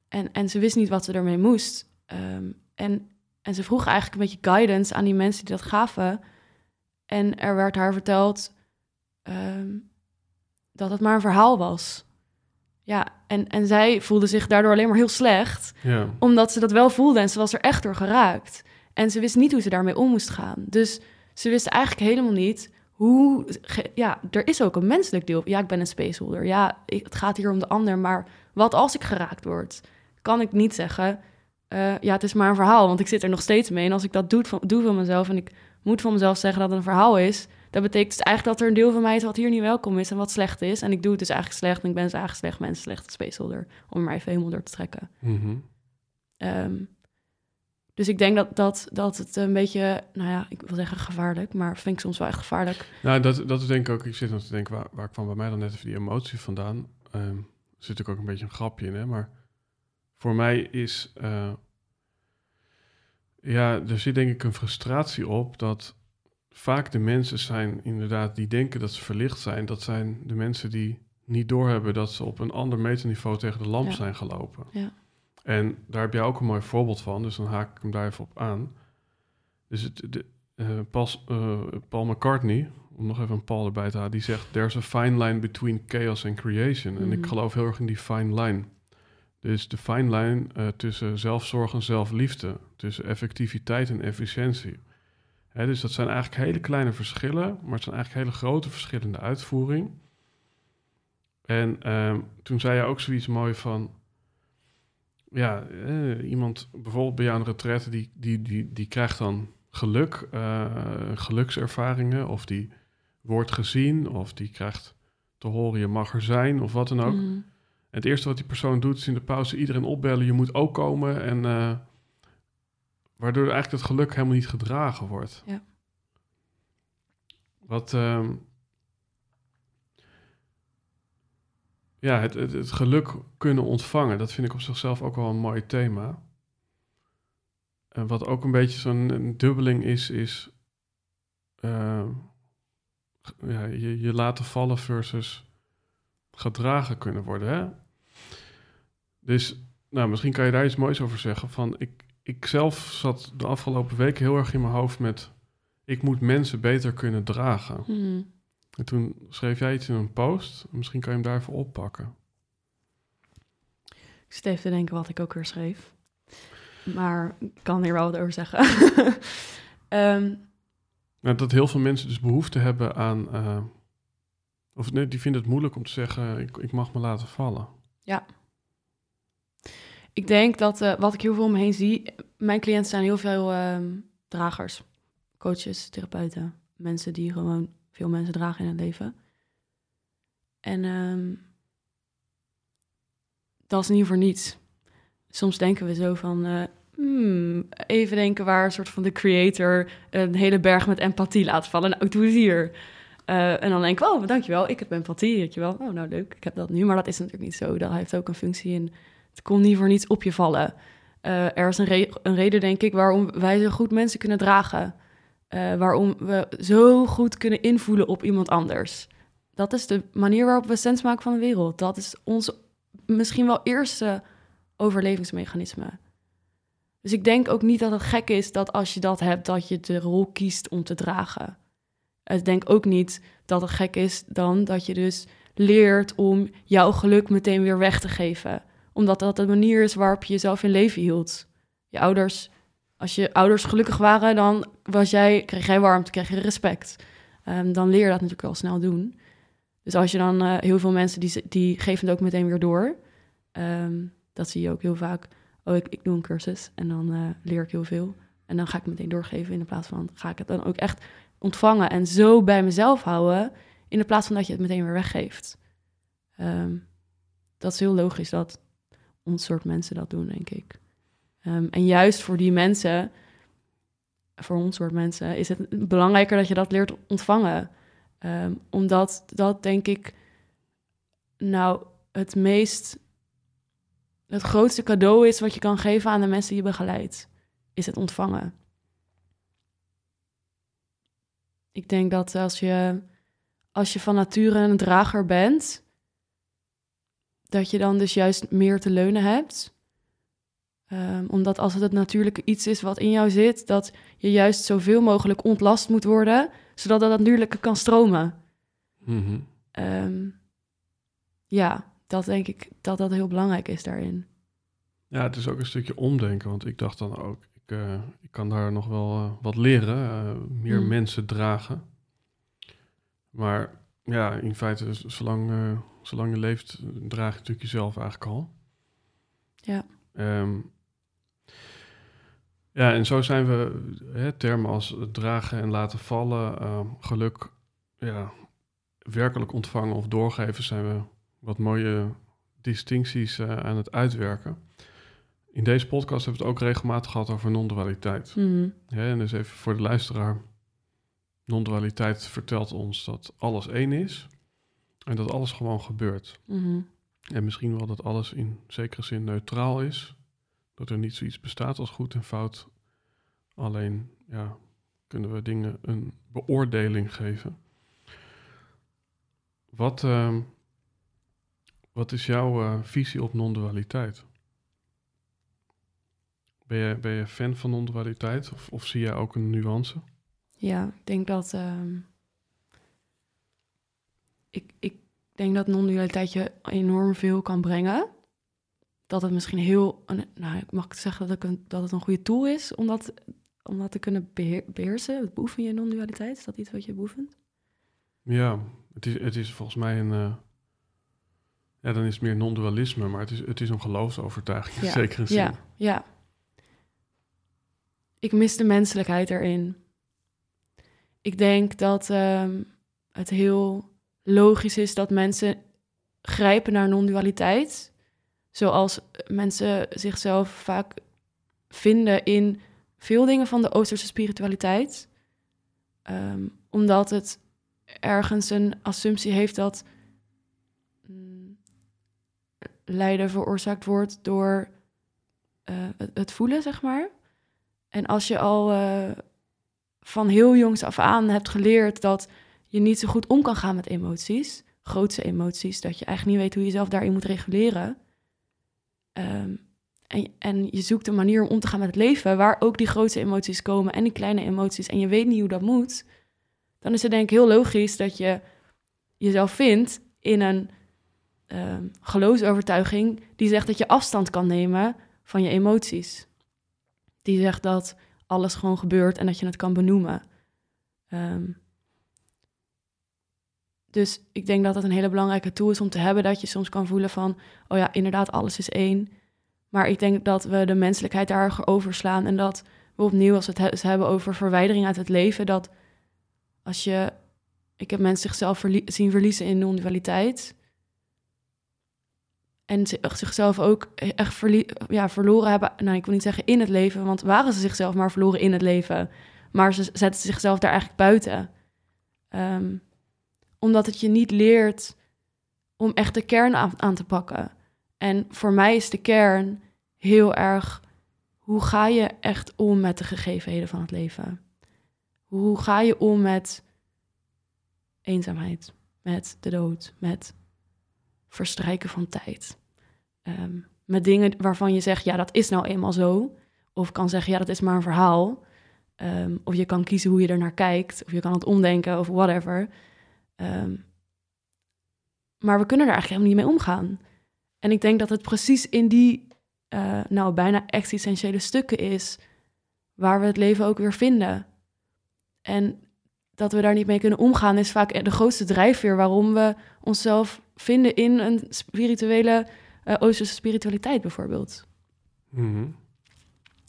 En, en ze wist niet wat ze ermee moest. Ehm, en, en ze vroeg eigenlijk een beetje guidance aan die mensen die dat gaven. En er werd haar verteld ehm, dat het maar een verhaal was. Ja, en, en zij voelde zich daardoor alleen maar heel slecht, ja. omdat ze dat wel voelde en ze was er echt door geraakt. En ze wist niet hoe ze daarmee om moest gaan. Dus ze wist eigenlijk helemaal niet hoe. Ja, er is ook een menselijk deel. Ja, ik ben een spaceholder. Ja, ik, het gaat hier om de ander. Maar wat als ik geraakt word? Kan ik niet zeggen. eh, ja, het is maar een verhaal, want ik zit er nog steeds mee. En als ik dat doe van, doe van mezelf en ik moet van mezelf zeggen dat het een verhaal is, dat betekent dus eigenlijk dat er een deel van mij is wat hier niet welkom is en wat slecht is. En ik doe het dus eigenlijk slecht en ik ben dus eigenlijk slecht mens, slechte spaceholder, om er maar even helemaal door te trekken. Mhm. Ehm, dus ik denk dat, dat, dat het een beetje, nou ja, ik wil zeggen gevaarlijk, maar vind ik soms wel echt gevaarlijk. Nou, dat, dat is denk ik ook... Ik zit nog te denken, waar, waar kwam bij mij dan net even die emotie vandaan? Ehm, er zit natuurlijk ook een beetje een grapje in, hè? Maar voor mij is... eh, ja, er zit denk ik een frustratie op dat vaak de mensen zijn inderdaad die denken dat ze verlicht zijn. Dat zijn de mensen die niet doorhebben dat ze op een ander meterniveau tegen de lamp Ja. zijn gelopen. Ja. En daar heb jij ook een mooi voorbeeld van, dus dan haak ik hem daar even op aan. Dus het, de, eh, Pas, eh, Paul McCartney, om nog even een Paul erbij te halen, die zegt: There's a fine line between chaos and creation. En ik Mhm. geloof heel erg in die fine line. Dus de fine line eh, tussen zelfzorg en zelfliefde, tussen effectiviteit en efficiëntie. Dus dat zijn eigenlijk hele kleine verschillen, maar het zijn eigenlijk hele grote verschillen in de uitvoering. En ehm, toen zei je ook zoiets mooi van, ja, eh, iemand bijvoorbeeld bij jou de retraite, die, die, die, die krijgt dan geluk, eh, gelukservaringen, of die wordt gezien, of die krijgt te horen je mag er zijn, of wat dan ook. En het eerste wat die persoon doet is in de pauze iedereen opbellen, je moet ook komen. En eh, waardoor eigenlijk het geluk helemaal niet gedragen wordt. Ja. Wat, ehm, ja, het, het, het geluk kunnen ontvangen, dat vind ik op zichzelf ook wel een mooi thema. En wat ook een beetje zo'n dubbeling is, is ehm, ja, je, je laten vallen versus gedragen kunnen worden. Hè? Dus nou, misschien kan je daar iets moois over zeggen. Van, ik, ik zelf zat de afgelopen weken heel erg in mijn hoofd met... ik moet mensen beter kunnen dragen. Mhm. En toen schreef jij iets in een post. Misschien kan je hem daar even oppakken. Ik zit even te denken wat ik ook weer schreef. Maar ik kan hier wel wat over zeggen. *laughs* Ehm, Nou, dat heel veel mensen dus behoefte hebben aan... eh, of nee, die vinden het moeilijk om te zeggen... ik, ik mag me laten vallen. Ik denk dat uh, wat ik heel veel om me heen zie, mijn cliënten zijn heel veel uh, dragers, coaches, therapeuten, mensen die gewoon veel mensen dragen in het leven. En um, dat is niet voor niets. Soms denken we zo van, uh, hmm, even denken waar een soort van de creator een hele berg met empathie laat vallen. Nou, doe het hier. Uh, en dan denk ik, oh, dankjewel, ik heb empathie, weet je wel. Oh, nou leuk, ik heb dat nu. Maar dat is natuurlijk niet zo. Dat heeft ook een functie in het komt niet voor niets op je vallen. Uh, er is een, een, reden, denk ik, waarom wij zo goed mensen kunnen dragen. Uh, waarom we zo goed kunnen invoelen op iemand anders. Dat is de manier waarop we sens maken van de wereld. Dat is ons misschien wel eerste overlevingsmechanisme. Dus ik denk ook niet dat het gek is dat als je dat hebt, dat je de rol kiest om te dragen. Ik denk ook niet dat het gek is dan dat je dus leert om jouw geluk meteen weer weg te geven omdat dat de manier is waarop je jezelf in leven hield. Je ouders, als je ouders gelukkig waren, dan was jij, kreeg jij warmte, kreeg je respect. Um, dan leer je dat natuurlijk wel snel doen. Dus als je dan uh, heel veel mensen, die, die geven het ook meteen weer door. Um, dat zie je ook heel vaak. Oh, ik, ik doe een cursus en dan uh, leer ik heel veel. En dan ga ik meteen doorgeven in plaats van ga ik het dan ook echt ontvangen en zo bij mezelf houden. In de plaats van dat je het meteen weer weggeeft. Um, dat is heel logisch dat ons soort mensen dat doen, denk ik. Um, en juist voor die mensen, voor ons soort mensen, is het belangrijker dat je dat leert ontvangen. Um, omdat dat, denk ik, nou het meest, het grootste cadeau is wat je kan geven aan de mensen die je begeleidt, is het ontvangen. Ik denk dat als je, als je van nature een drager bent, dat je dan dus juist meer te leunen hebt. Um, omdat als het het natuurlijke iets is wat in jou zit, dat je juist zoveel mogelijk ontlast moet worden, zodat dat natuurlijke kan stromen. Mm -hmm. um, ja, dat denk ik dat dat heel belangrijk is daarin. Ja, het is ook een stukje omdenken, want ik dacht dan ook, ik, uh, ik kan daar nog wel uh, wat leren, uh, meer mm. mensen dragen. Maar ja, in feite, zolang zolang je leeft, draag je natuurlijk jezelf eigenlijk al. Ja. Um, ja, en zo zijn we hè, termen als dragen en laten vallen, uh, geluk, ja, werkelijk ontvangen of doorgeven, zijn we wat mooie distincties uh, aan het uitwerken. In deze podcast hebben we het ook regelmatig gehad over non-dualiteit. Mm -hmm. en dus even voor de luisteraar. Non-dualiteit vertelt ons dat alles één is. En dat alles gewoon gebeurt. Mm-hmm. En misschien wel dat alles in zekere zin neutraal is. Dat er niet zoiets bestaat als goed en fout. Alleen ja, kunnen we dingen een beoordeling geven. Wat, uh, wat is jouw uh, visie op non-dualiteit? Ben je, ben je fan van non-dualiteit of, of zie jij ook een nuance? Ja, ik denk dat. Uh ik, ik denk dat non-dualiteit je enorm veel kan brengen. Dat het misschien heel, nou, ik mag zeggen dat, ik een, dat het een goede tool is om dat, om dat te kunnen beheer, beheersen. Beoefen je non-dualiteit? Is dat iets wat je beoefent? Ja, het is, het is volgens mij een. Uh, ja, dan is het meer non-dualisme, maar het is, het is een geloofsovertuiging in ja, zekere zin. Ja, ja. Ik mis de menselijkheid erin. Ik denk dat um, het heel logisch is dat mensen grijpen naar non-dualiteit. Zoals mensen zichzelf vaak vinden in veel dingen van de Oosterse spiritualiteit. Um, omdat het ergens een assumptie heeft dat mm, lijden veroorzaakt wordt door uh, het, voelen, zeg maar. En als je al uh, van heel jongs af aan hebt geleerd dat je niet zo goed om kan gaan met emoties, grootste emoties, dat je eigenlijk niet weet hoe je jezelf daarin moet reguleren. Um, en, en je zoekt een manier om om te gaan met het leven, waar ook die grootste emoties komen en die kleine emoties, en je weet niet hoe dat moet, dan is het denk ik heel logisch dat je jezelf vindt in een um, geloofsovertuiging die zegt dat je afstand kan nemen van je emoties. Die zegt dat alles gewoon gebeurt en dat je het kan benoemen. Um, dus ik denk dat dat een hele belangrijke tool is om te hebben. Dat je soms kan voelen van, oh ja, inderdaad, alles is één. Maar ik denk dat we de menselijkheid daar overslaan en dat we opnieuw, als we het he- hebben over verwijdering uit het leven, dat als je, ik heb mensen zichzelf zien verliezen in non-dualiteit en zi- zichzelf ook echt ja, verloren hebben, nou ik wil niet zeggen in het leven, want waren ze zichzelf maar verloren in het leven, maar ze zetten zichzelf daar eigenlijk buiten. Ehm, omdat het je niet leert om echt de kern aan, te pakken. En voor mij is de kern heel erg hoe ga je echt om met de gegevenheden van het leven? Hoe ga je om met eenzaamheid, met de dood, met verstrijken van tijd? Ehm, met dingen waarvan je zegt, ja, dat is nou eenmaal zo. Of kan zeggen, ja, dat is maar een verhaal. Ehm, of je kan kiezen hoe je er naar kijkt. Of je kan het omdenken of whatever. Ehm, maar we kunnen er eigenlijk helemaal niet mee omgaan. En ik denk dat het precies in die, eh, nou bijna existentiële stukken is, waar we het leven ook weer vinden. En dat we daar niet mee kunnen omgaan, is vaak de grootste drijfveer waarom we onszelf vinden in een spirituele, eh Oosterse spiritualiteit bijvoorbeeld. Mhm.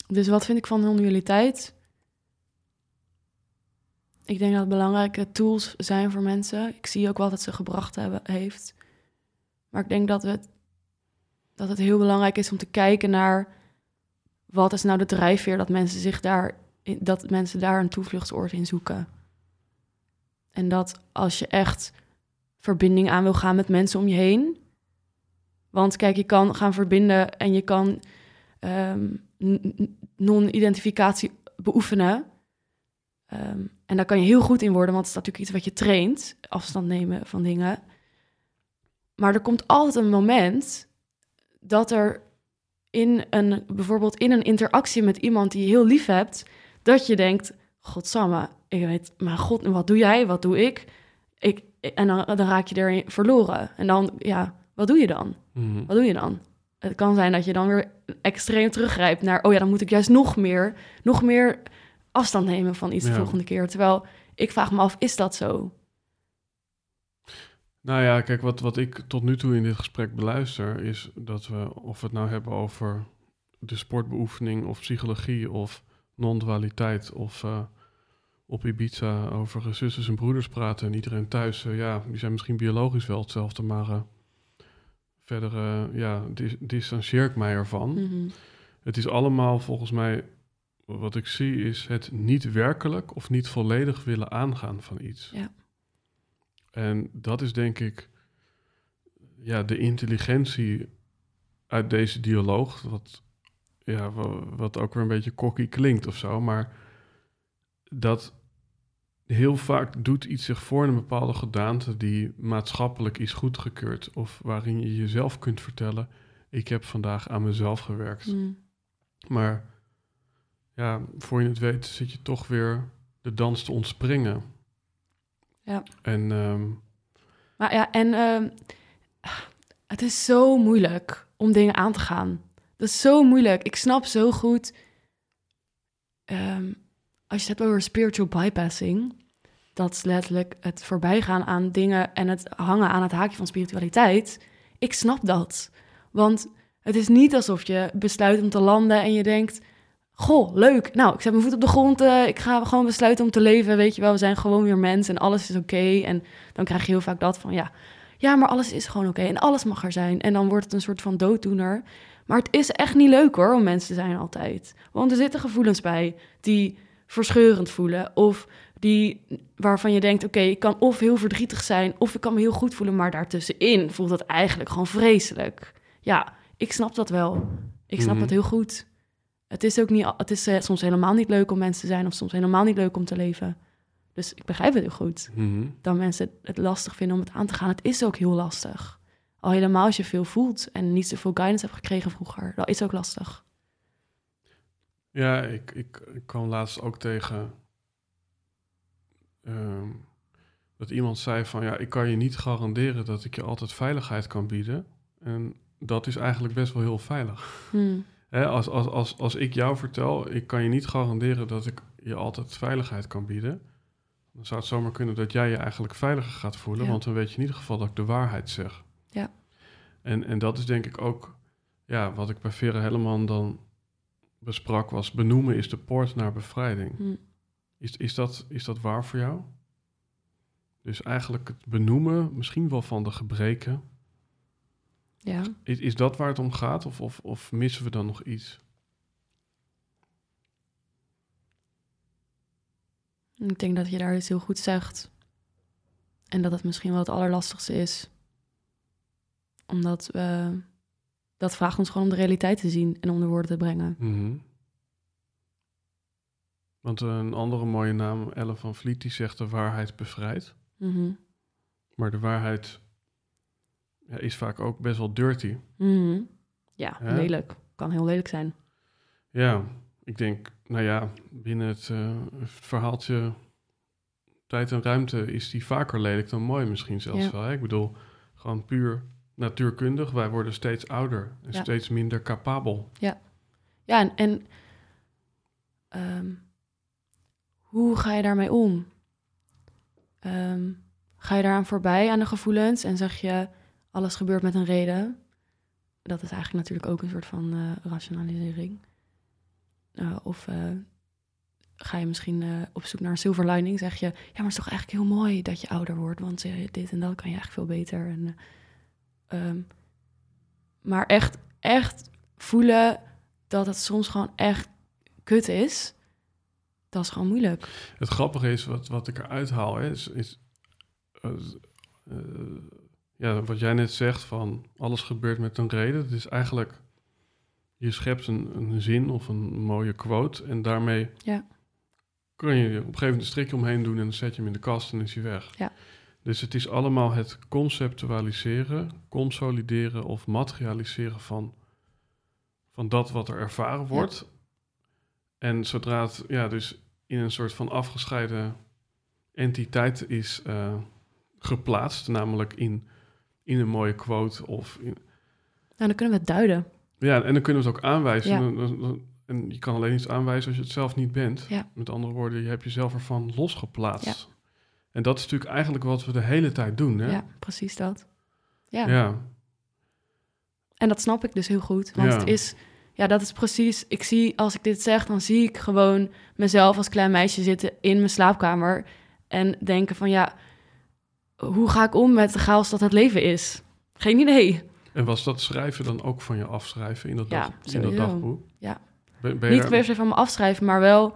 Dus wat vind ik van non-dualiteit? Ik denk dat belangrijke tools zijn voor mensen. Ik zie ook wel dat ze gebracht hebben, heeft. Maar ik denk dat, we dat het heel belangrijk is om te kijken naar... wat is nou de drijfveer dat mensen, zich daar, dat mensen daar een toevluchtsoord in zoeken. En dat als je echt verbinding aan wil gaan met mensen om je heen... Want kijk, je kan gaan verbinden en je kan ehm, non-identificatie beoefenen. Ehm, en daar kan je heel goed in worden, want het is natuurlijk iets wat je traint, afstand nemen van dingen. Maar er komt altijd een moment dat er in een, bijvoorbeeld in een interactie met iemand die je heel lief hebt, dat je denkt, godsamme, ik weet, maar god, wat doe jij, wat doe ik? ik en dan, dan raak je erin verloren. En dan, ja, wat doe je dan? Mhm. Wat doe je dan? Het kan zijn dat je dan weer extreem teruggrijpt naar... oh ja, dan moet ik juist nog meer, nog meer afstand nemen van iets de volgende keer. Terwijl ik vraag me af, is dat zo? Nou ja, kijk, wat, wat ik tot nu toe in dit gesprek beluister, is dat we, of we het nou hebben over de sportbeoefening of psychologie of non-dualiteit of eh, op Ibiza over eh, zusters en broeders praten en iedereen thuis, eh, ja, die zijn misschien biologisch wel hetzelfde, maar verder, ja, dis distancieer ik mij ervan. Mhm. Het is allemaal volgens mij, wat ik zie, is het niet werkelijk of niet volledig willen aangaan van iets. Ja. En dat is denk ik ja, de intelligentie uit deze dialoog, wat, ja, wa- wat ook weer een beetje cocky klinkt of zo, maar dat heel vaak doet iets zich voor in een bepaalde gedaante die maatschappelijk is goedgekeurd of waarin je jezelf kunt vertellen, ik heb vandaag aan mezelf gewerkt. Mm. Maar ja, voor je het weet zit je toch weer de dans te ontspringen. Ja. En ehm, Maar ja, en ehm, het is zo moeilijk om dingen aan te gaan. Dat is zo moeilijk. Ik snap zo goed. ehm, als je het hebt over spiritual bypassing, dat is letterlijk het voorbijgaan aan dingen en het hangen aan het haakje van spiritualiteit. Ik snap dat. Want het is niet alsof je besluit om te landen en je denkt: Goh, leuk. Nou, ik zet mijn voet op de grond. eh, ik ga gewoon besluiten om te leven. Weet je wel, we zijn gewoon weer mensen en alles is oké. En dan krijg je heel vaak dat van ja, ja, maar alles is gewoon oké en alles mag er zijn. En dan wordt het een soort van dooddoener. Maar het is echt niet leuk hoor om mensen te zijn altijd. Want er zitten gevoelens bij die verscheurend voelen. Of die waarvan je denkt, oké, ik kan of heel verdrietig zijn... of ik kan me heel goed voelen, maar daartussenin voelt dat eigenlijk gewoon vreselijk. Ja, ik snap dat wel. Ik snap Mhm. dat heel goed. Het is ook niet, het is eh, soms helemaal niet leuk om mensen te zijn... of soms helemaal niet leuk om te leven. Dus ik begrijp het heel goed mhm. dat mensen het lastig vinden om het aan te gaan. Het is ook heel lastig. Al helemaal als je veel voelt en niet zoveel guidance hebt gekregen vroeger. Dat is ook lastig. ja, ik, ik, ik kwam laatst ook tegen ehm, dat iemand zei van ja, ik kan je niet garanderen dat ik je altijd veiligheid kan bieden. En dat is eigenlijk best wel heel veilig. Hmm. Hè, als, als, als, als ik jou vertel, ik kan je niet garanderen dat ik je altijd veiligheid kan bieden. Dan zou het zomaar kunnen dat jij je eigenlijk veiliger gaat voelen. Ja. Want dan weet je in ieder geval dat ik de waarheid zeg. Ja. En, en dat is denk ik ook Ja, wat ik bij Vera Helleman dan besprak was... benoemen is de poort naar bevrijding. Hm. Is, is, dat, is dat waar voor jou? Dus eigenlijk het benoemen, misschien wel van de gebreken... Ja. Is, is dat waar het om gaat? Of, of, of missen we dan nog iets? Ik denk dat je daar iets heel goed zegt. En dat het misschien wel het allerlastigste is. Omdat we... Dat vraagt ons gewoon om de realiteit te zien en onder woorden te brengen. Mhm. Want een andere mooie naam, Elle van Vliet, die zegt de waarheid bevrijdt. Mhm. Maar de waarheid ja, is vaak ook best wel dirty. Mhm. Ja, Hè? lelijk. Kan heel lelijk zijn. Ja, ik denk, nou ja, binnen het eh, verhaaltje tijd en ruimte is die vaker lelijk dan mooi misschien zelfs Ja. wel. Hè? Ik bedoel, gewoon puur natuurkundig. Wij worden steeds ouder en Ja. steeds minder capabel. Ja, en, en ehm, hoe ga je daarmee om? Ehm, ga je daaraan voorbij aan de gevoelens en zeg je alles gebeurt met een reden? Dat is eigenlijk natuurlijk ook een soort van eh, rationalisering. Eh, of eh, ga je misschien op zoek naar een silver lining? Zeg je, ja, maar het is toch eigenlijk heel mooi dat je ouder wordt, want dit en dat kan je eigenlijk veel beter. En, eh, ehm, maar echt, echt voelen dat het soms gewoon echt kut is, dat is gewoon moeilijk. Het grappige is, wat, wat ik eruit haal, hè, is, is ja, wat jij net zegt van alles gebeurt met een reden. Het is eigenlijk, je schept een, een zin of een mooie quote en daarmee Ja. kun je op een gegeven moment een strikje omheen doen en dan zet je hem in de kast en is hij weg. Ja. Dus het is allemaal het conceptualiseren, consolideren of materialiseren van, van dat wat er ervaren wordt. En zodra het ja, dus in een soort van afgescheiden entiteit is eh, geplaatst, namelijk in, in een mooie quote of in, Nou, dan kunnen we het duiden. ja, en dan kunnen we het ook aanwijzen. Ja. Dan- En je kan alleen iets aanwijzen als je het zelf niet bent. Ja. Met andere woorden, je hebt jezelf ervan losgeplaatst. En dat is natuurlijk eigenlijk wat we de hele tijd doen. Hè? Ja, precies dat. Ja. ja. En dat snap ik dus heel goed. Want Ja. het is, ja, dat is precies. Ik zie, als ik dit zeg, dan zie ik gewoon mezelf als klein meisje zitten in mijn slaapkamer. En denken van ja, hoe ga ik om met de chaos dat het leven is? Geen idee. En was dat schrijven dan ook van je afschrijven in dat, Ja, dag, in dat dagboek? Ja. Ben, ben je Niet per se van me afschrijven, maar wel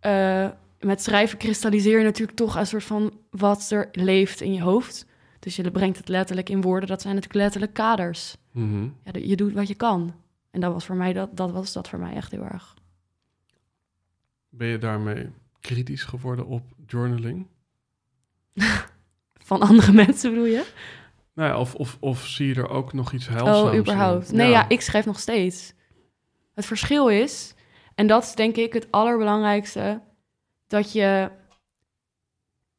eh, met schrijven kristalliseer je natuurlijk toch een soort van wat er leeft in je hoofd. Dus je brengt het letterlijk in woorden. Dat zijn natuurlijk letterlijk kaders. Mhm. Ja, je doet wat je kan. En dat was voor mij dat, dat was dat voor mij echt heel erg. Ben je daarmee kritisch geworden op journaling? *laughs* Van andere *laughs* mensen bedoel je? Nou ja, of, of, of zie je er ook nog iets heilzaams Oh, in? überhaupt. Nee, ja. ik schrijf nog steeds. Het verschil is, en dat is denk ik het allerbelangrijkste, dat je.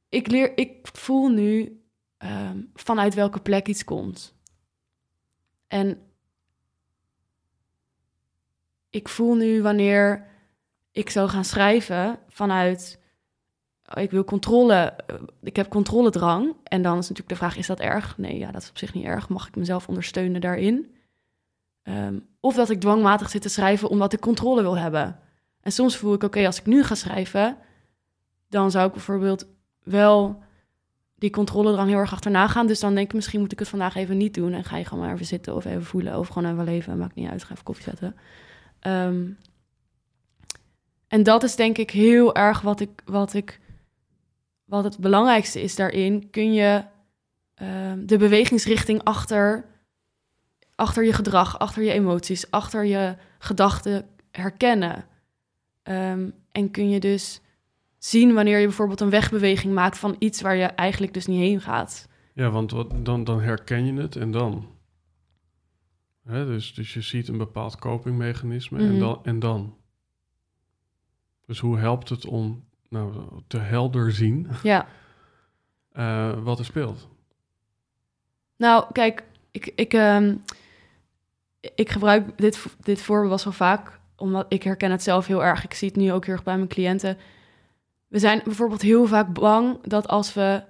Ik leer, ik voel nu ehm, vanuit welke plek iets komt. En ik voel nu wanneer ik zou gaan schrijven vanuit. Oh, Ik wil controle, eh, ik heb controledrang. En dan is natuurlijk de vraag: is dat erg? Nee, ja, dat is op zich niet erg. Mag ik mezelf ondersteunen daarin? Ehm, of dat ik dwangmatig zit te schrijven omdat ik controle wil hebben. En soms voel ik: oké, als ik nu ga schrijven, dan zou ik bijvoorbeeld wel die controledrang heel erg achterna gaan. Dus dan denk ik: misschien moet ik het vandaag even niet doen. En ga je gewoon maar even zitten of even voelen of gewoon even leven. Maakt niet uit, ga even koffie zetten. Ehm, en dat is denk ik heel erg wat ik, wat ik, wat het belangrijkste is daarin. Kun je ehm, de bewegingsrichting achter, achter je gedrag, achter je emoties, achter je gedachten herkennen. Ehm, en kun je dus zien wanneer je bijvoorbeeld een wegbeweging maakt van iets waar je eigenlijk dus niet heen gaat. Ja, want wat, dan, dan herken je het en dan. Hè, dus, dus je ziet een bepaald copingmechanisme en, Mhm. dan, en dan. Dus hoe helpt het om nou, te helder zien Ja. *laughs* eh, wat er speelt? Nou, kijk, ik, ik, ehm, ik gebruik dit, dit voorbeeld best wel vaak, omdat ik herken het zelf heel erg. Ik zie het nu ook heel erg bij mijn cliënten. We zijn bijvoorbeeld heel vaak bang dat als we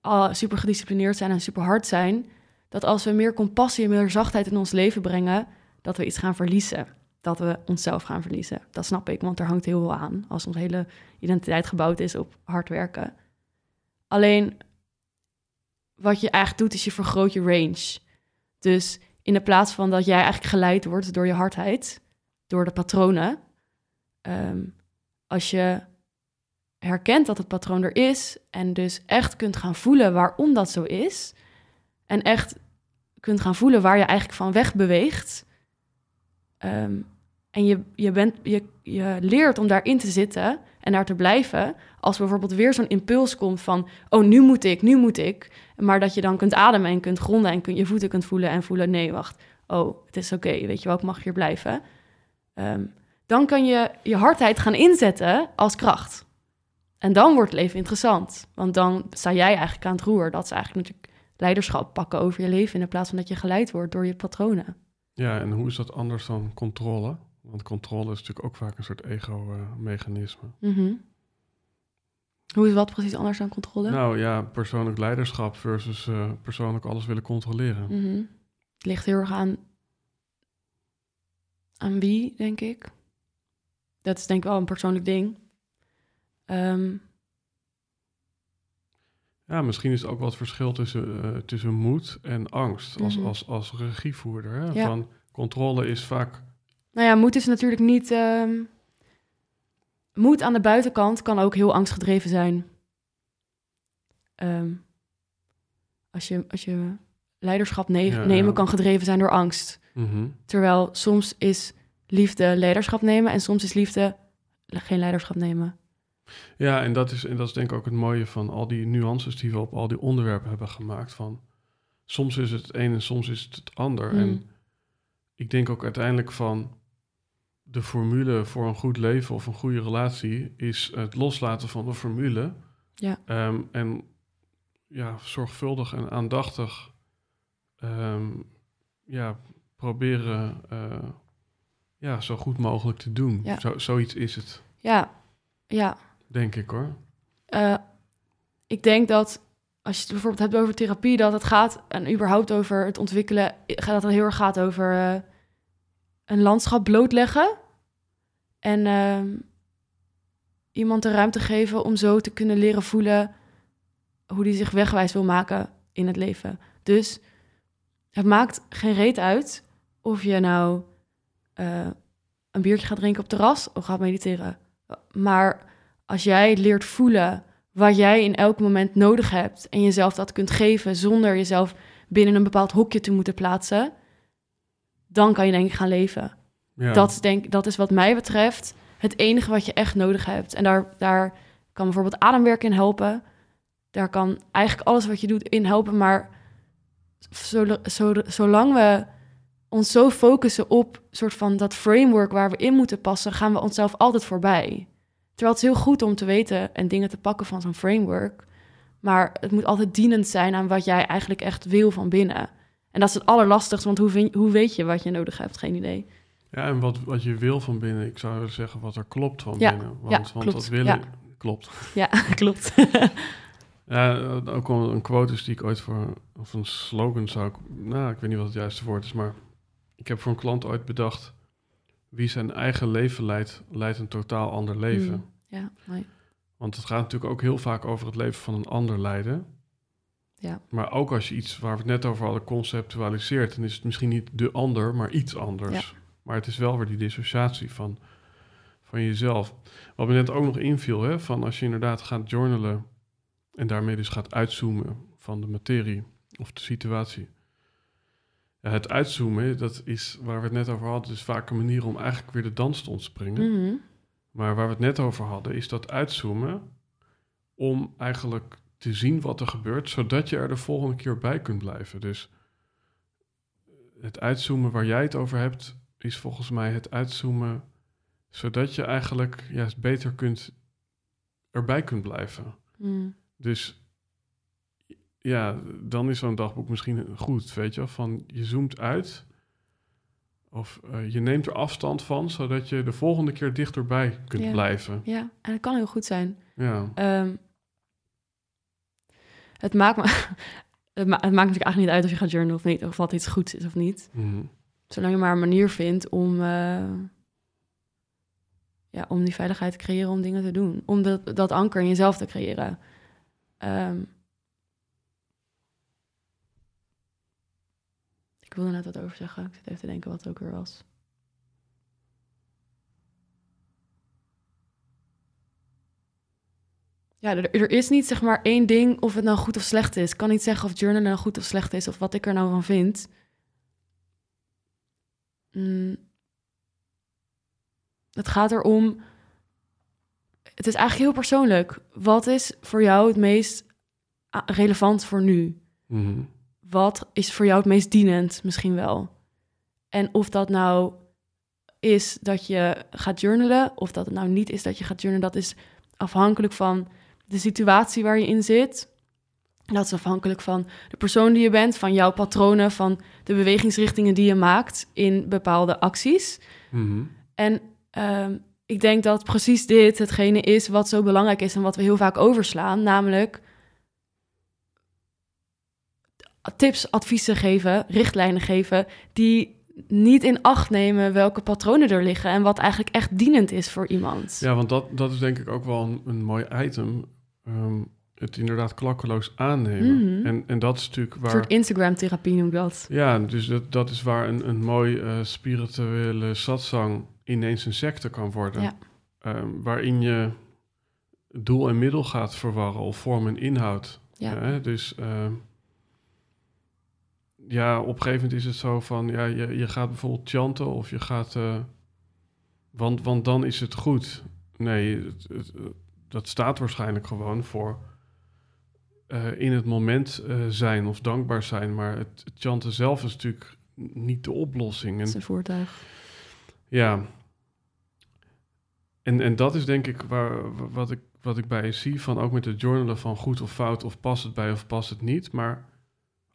al super gedisciplineerd zijn en super hard zijn, dat als we meer compassie en meer zachtheid in ons leven brengen, dat we iets gaan verliezen. Dat we onszelf gaan verliezen. Dat snap ik, want er hangt heel veel aan als onze hele identiteit gebouwd is op hard werken. Alleen wat je eigenlijk doet, is je vergroot je range. Dus in de plaats van dat jij eigenlijk geleid wordt door je hardheid, door de patronen, ehm, als je herkent dat het patroon er is en dus echt kunt gaan voelen waarom dat zo is, en echt kunt gaan voelen waar je eigenlijk van wegbeweegt, ehm, en je, je, bent, je, je leert om daarin te zitten en daar te blijven, als bijvoorbeeld weer zo'n impuls komt van, oh nu moet ik, nu moet ik, maar dat je dan kunt ademen en kunt gronden en kun, je voeten kunt voelen en voelen, nee wacht, oh het is oké, weet je wel, ik mag hier blijven. Ehm, dan kan je je hardheid gaan inzetten als kracht. En dan wordt leven interessant. Want dan sta jij eigenlijk aan het roer. Dat is eigenlijk natuurlijk leiderschap pakken over je leven... in plaats van dat je geleid wordt door je patronen. Ja, en hoe is dat anders dan controle? Want controle is natuurlijk ook vaak een soort ego-mechanisme. Mhm. Hoe is wat precies anders dan controle? Nou ja, persoonlijk leiderschap versus uh, persoonlijk alles willen controleren. Mhm. Het ligt heel erg aan, aan wie, denk ik. Dat is denk ik wel een persoonlijk ding. Ehm, ja, misschien is het ook wat verschil tussen, uh, tussen moed en angst als, mm -hmm. als, als regievoerder. Hè? Ja. Van controle is vaak. Nou ja, moed is natuurlijk niet. Um, moed aan de buitenkant kan ook heel angstgedreven zijn. Um, als, je, als je leiderschap ne ja, nemen ja. kan gedreven zijn door angst. Mm -hmm. Terwijl soms is liefde leiderschap nemen en soms is liefde geen leiderschap nemen. Ja, en dat, is, en dat is denk ik ook het mooie van al die nuances die we op al die onderwerpen hebben gemaakt. Van soms is het het een en soms is het het ander. Mm. En ik denk ook uiteindelijk van de formule voor een goed leven of een goede relatie is het loslaten van de formule. Ja. Um, en ja, zorgvuldig en aandachtig um, ja, proberen uh, ja, zo goed mogelijk te doen. Ja. Zo, zoiets is het. Ja, ja. Denk ik hoor. Uh, ik denk dat als je het bijvoorbeeld hebt over therapie, dat het gaat en überhaupt over het ontwikkelen, dat het heel erg gaat over uh, een landschap blootleggen en uh, iemand de ruimte geven om zo te kunnen leren voelen hoe die zich wegwijs wil maken in het leven. Dus het maakt geen reet uit of je nou uh, een biertje gaat drinken op terras of gaat mediteren. Maar als jij leert voelen wat jij in elk moment nodig hebt en jezelf dat kunt geven zonder jezelf binnen een bepaald hokje te moeten plaatsen, dan kan je denk ik gaan leven. Ja. Dat, is denk, dat is wat mij betreft het enige wat je echt nodig hebt. En daar, daar kan bijvoorbeeld ademwerk in helpen. Daar kan eigenlijk alles wat je doet in helpen. Maar zo, zo, zolang we ons zo focussen op soort van dat framework waar we in moeten passen, gaan we onszelf altijd voorbij. Terwijl het is heel goed om te weten en dingen te pakken van zo'n framework. Maar het moet altijd dienend zijn aan wat jij eigenlijk echt wil van binnen. En dat is het allerlastigste, want hoe, vind, hoe weet je wat je nodig hebt? Geen idee. Ja, en wat, wat je wil van binnen, ik zou zeggen wat er klopt van Ja, binnen. Want, ja, want klopt. dat willen Ja. klopt. Ja, *laughs* klopt. *laughs* Ja, ook wel een quote is die ik ooit voor, of een slogan zou ik, nou, ik weet niet wat het juiste woord is, maar ik heb voor een klant ooit bedacht, wie zijn eigen leven leidt, leidt een totaal ander leven. Mm, ja, mooi. Want het gaat natuurlijk ook heel vaak over het leven van een ander leiden. Ja. Maar ook als je iets waar we het net over hadden conceptualiseert, dan is het misschien niet de ander, maar iets anders. Maar het is wel weer die dissociatie van, van jezelf. Wat me net ook nog inviel, hè, van als je inderdaad gaat journalen en daarmee dus gaat uitzoomen van de materie of de situatie. Ja, het uitzoomen, dat is waar we het net over hadden, is vaak een manier om eigenlijk weer de dans te ontspringen. Mhm. Maar waar we het net over hadden, is dat uitzoomen om eigenlijk te zien wat er gebeurt, zodat je er de volgende keer bij kunt blijven. Dus het uitzoomen waar jij het over hebt, is volgens mij het uitzoomen zodat je eigenlijk juist beter kunt erbij kunt blijven. Mm. Dus ja, dan is zo'n dagboek misschien goed, weet je van je zoomt uit of uh, je neemt er afstand van, zodat je de volgende keer dichterbij kunt Ja. blijven. Ja, en dat kan heel goed zijn. Ja. Ehm, het, maakt me, *laughs* het, ma- het maakt natuurlijk eigenlijk niet uit of je gaat journalen of niet, of wat iets goeds is of niet. Mhm. Zolang je maar een manier vindt om, eh, ja, om die veiligheid te creëren om dingen te doen. Om dat, dat anker in jezelf te creëren. Ehm, ik wilde net wat over zeggen. Ik zit even te denken wat het ook weer was. Ja, er, is niet zeg maar één ding of het nou goed of slecht is. Ik kan niet zeggen of journalen nou goed of slecht is of wat ik er nou van vind. Mm. Het gaat erom. Het is eigenlijk heel persoonlijk. Wat is voor jou het meest relevant voor nu? Mhm. Wat is voor jou het meest dienend misschien wel? En of dat nou is dat je gaat journalen, of dat het nou niet is dat je gaat journalen, dat is afhankelijk van de situatie waar je in zit. Dat is afhankelijk van de persoon die je bent, van jouw patronen, van de bewegingsrichtingen die je maakt in bepaalde acties. Mhm. En ehm, ik denk dat precies dit hetgene is wat zo belangrijk is en wat we heel vaak overslaan, namelijk tips, adviezen geven, richtlijnen geven, die niet in acht nemen welke patronen er liggen en wat eigenlijk echt dienend is voor iemand. Ja, want dat, dat is denk ik ook wel een, een mooi item. Ehm, het inderdaad klakkeloos aannemen. Mhm. En, en dat is natuurlijk Een waar... soort Instagram-therapie noem ik dat. Ja, dus dat, dat is waar een, een mooi eh, spirituele satsang ineens een secte kan worden. Ja. Ehm, waarin je doel en middel gaat verwarren of vorm en inhoud. Ja. Hè? Dus ehm, ja, op een gegeven moment is het zo van, ja, je, je gaat bijvoorbeeld chanten of je gaat, eh, want, want dan is het goed. Nee, het, het- dat staat waarschijnlijk gewoon voor eh, in het moment eh, zijn of dankbaar zijn. Maar het, het chanten zelf is natuurlijk niet de oplossing. Dat is een voertuig. ja. En, en dat is denk ik waar, wat, ik, wat ik bij je zie, van ook met het journalen van goed of fout, of past het bij of past het niet. Maar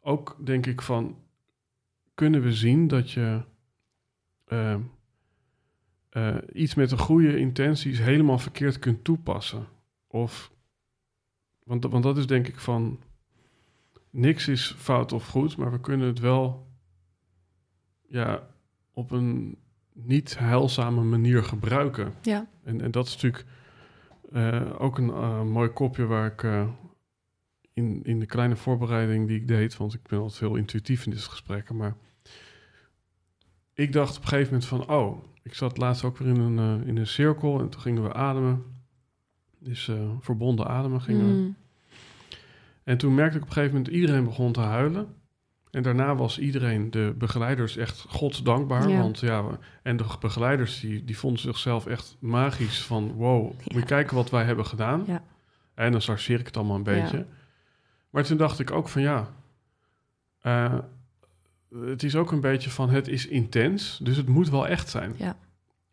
ook denk ik van, kunnen we zien dat je eh, eh, iets met een goede intenties helemaal verkeerd kunt toepassen? Of, want, want dat is denk ik van, niks is fout of goed, maar we kunnen het wel ja, op een niet heilzame manier gebruiken. Ja. En, en dat is natuurlijk eh, ook een eh, mooi kopje waar ik in, in de kleine voorbereiding die ik deed, want ik ben altijd heel intuïtief in dit gesprekken, maar ik dacht op een gegeven moment van, oh, ik zat laatst ook weer in een, eh, in een cirkel en toen gingen we ademen. Dus eh, verbonden ademen gingen we. Mm. En toen merkte ik op een gegeven moment iedereen begon te huilen. En daarna was iedereen, de begeleiders, echt godsdankbaar. Ja. Want ja, we- en de begeleiders die, die vonden zichzelf echt magisch. Van wow, moet je Ja. kijken wat wij hebben gedaan. Ja. En dan chargeer ik het allemaal een beetje. Maar toen dacht ik ook van ja, eh, het is ook een beetje van het is intens. Dus het moet wel echt zijn. Ja.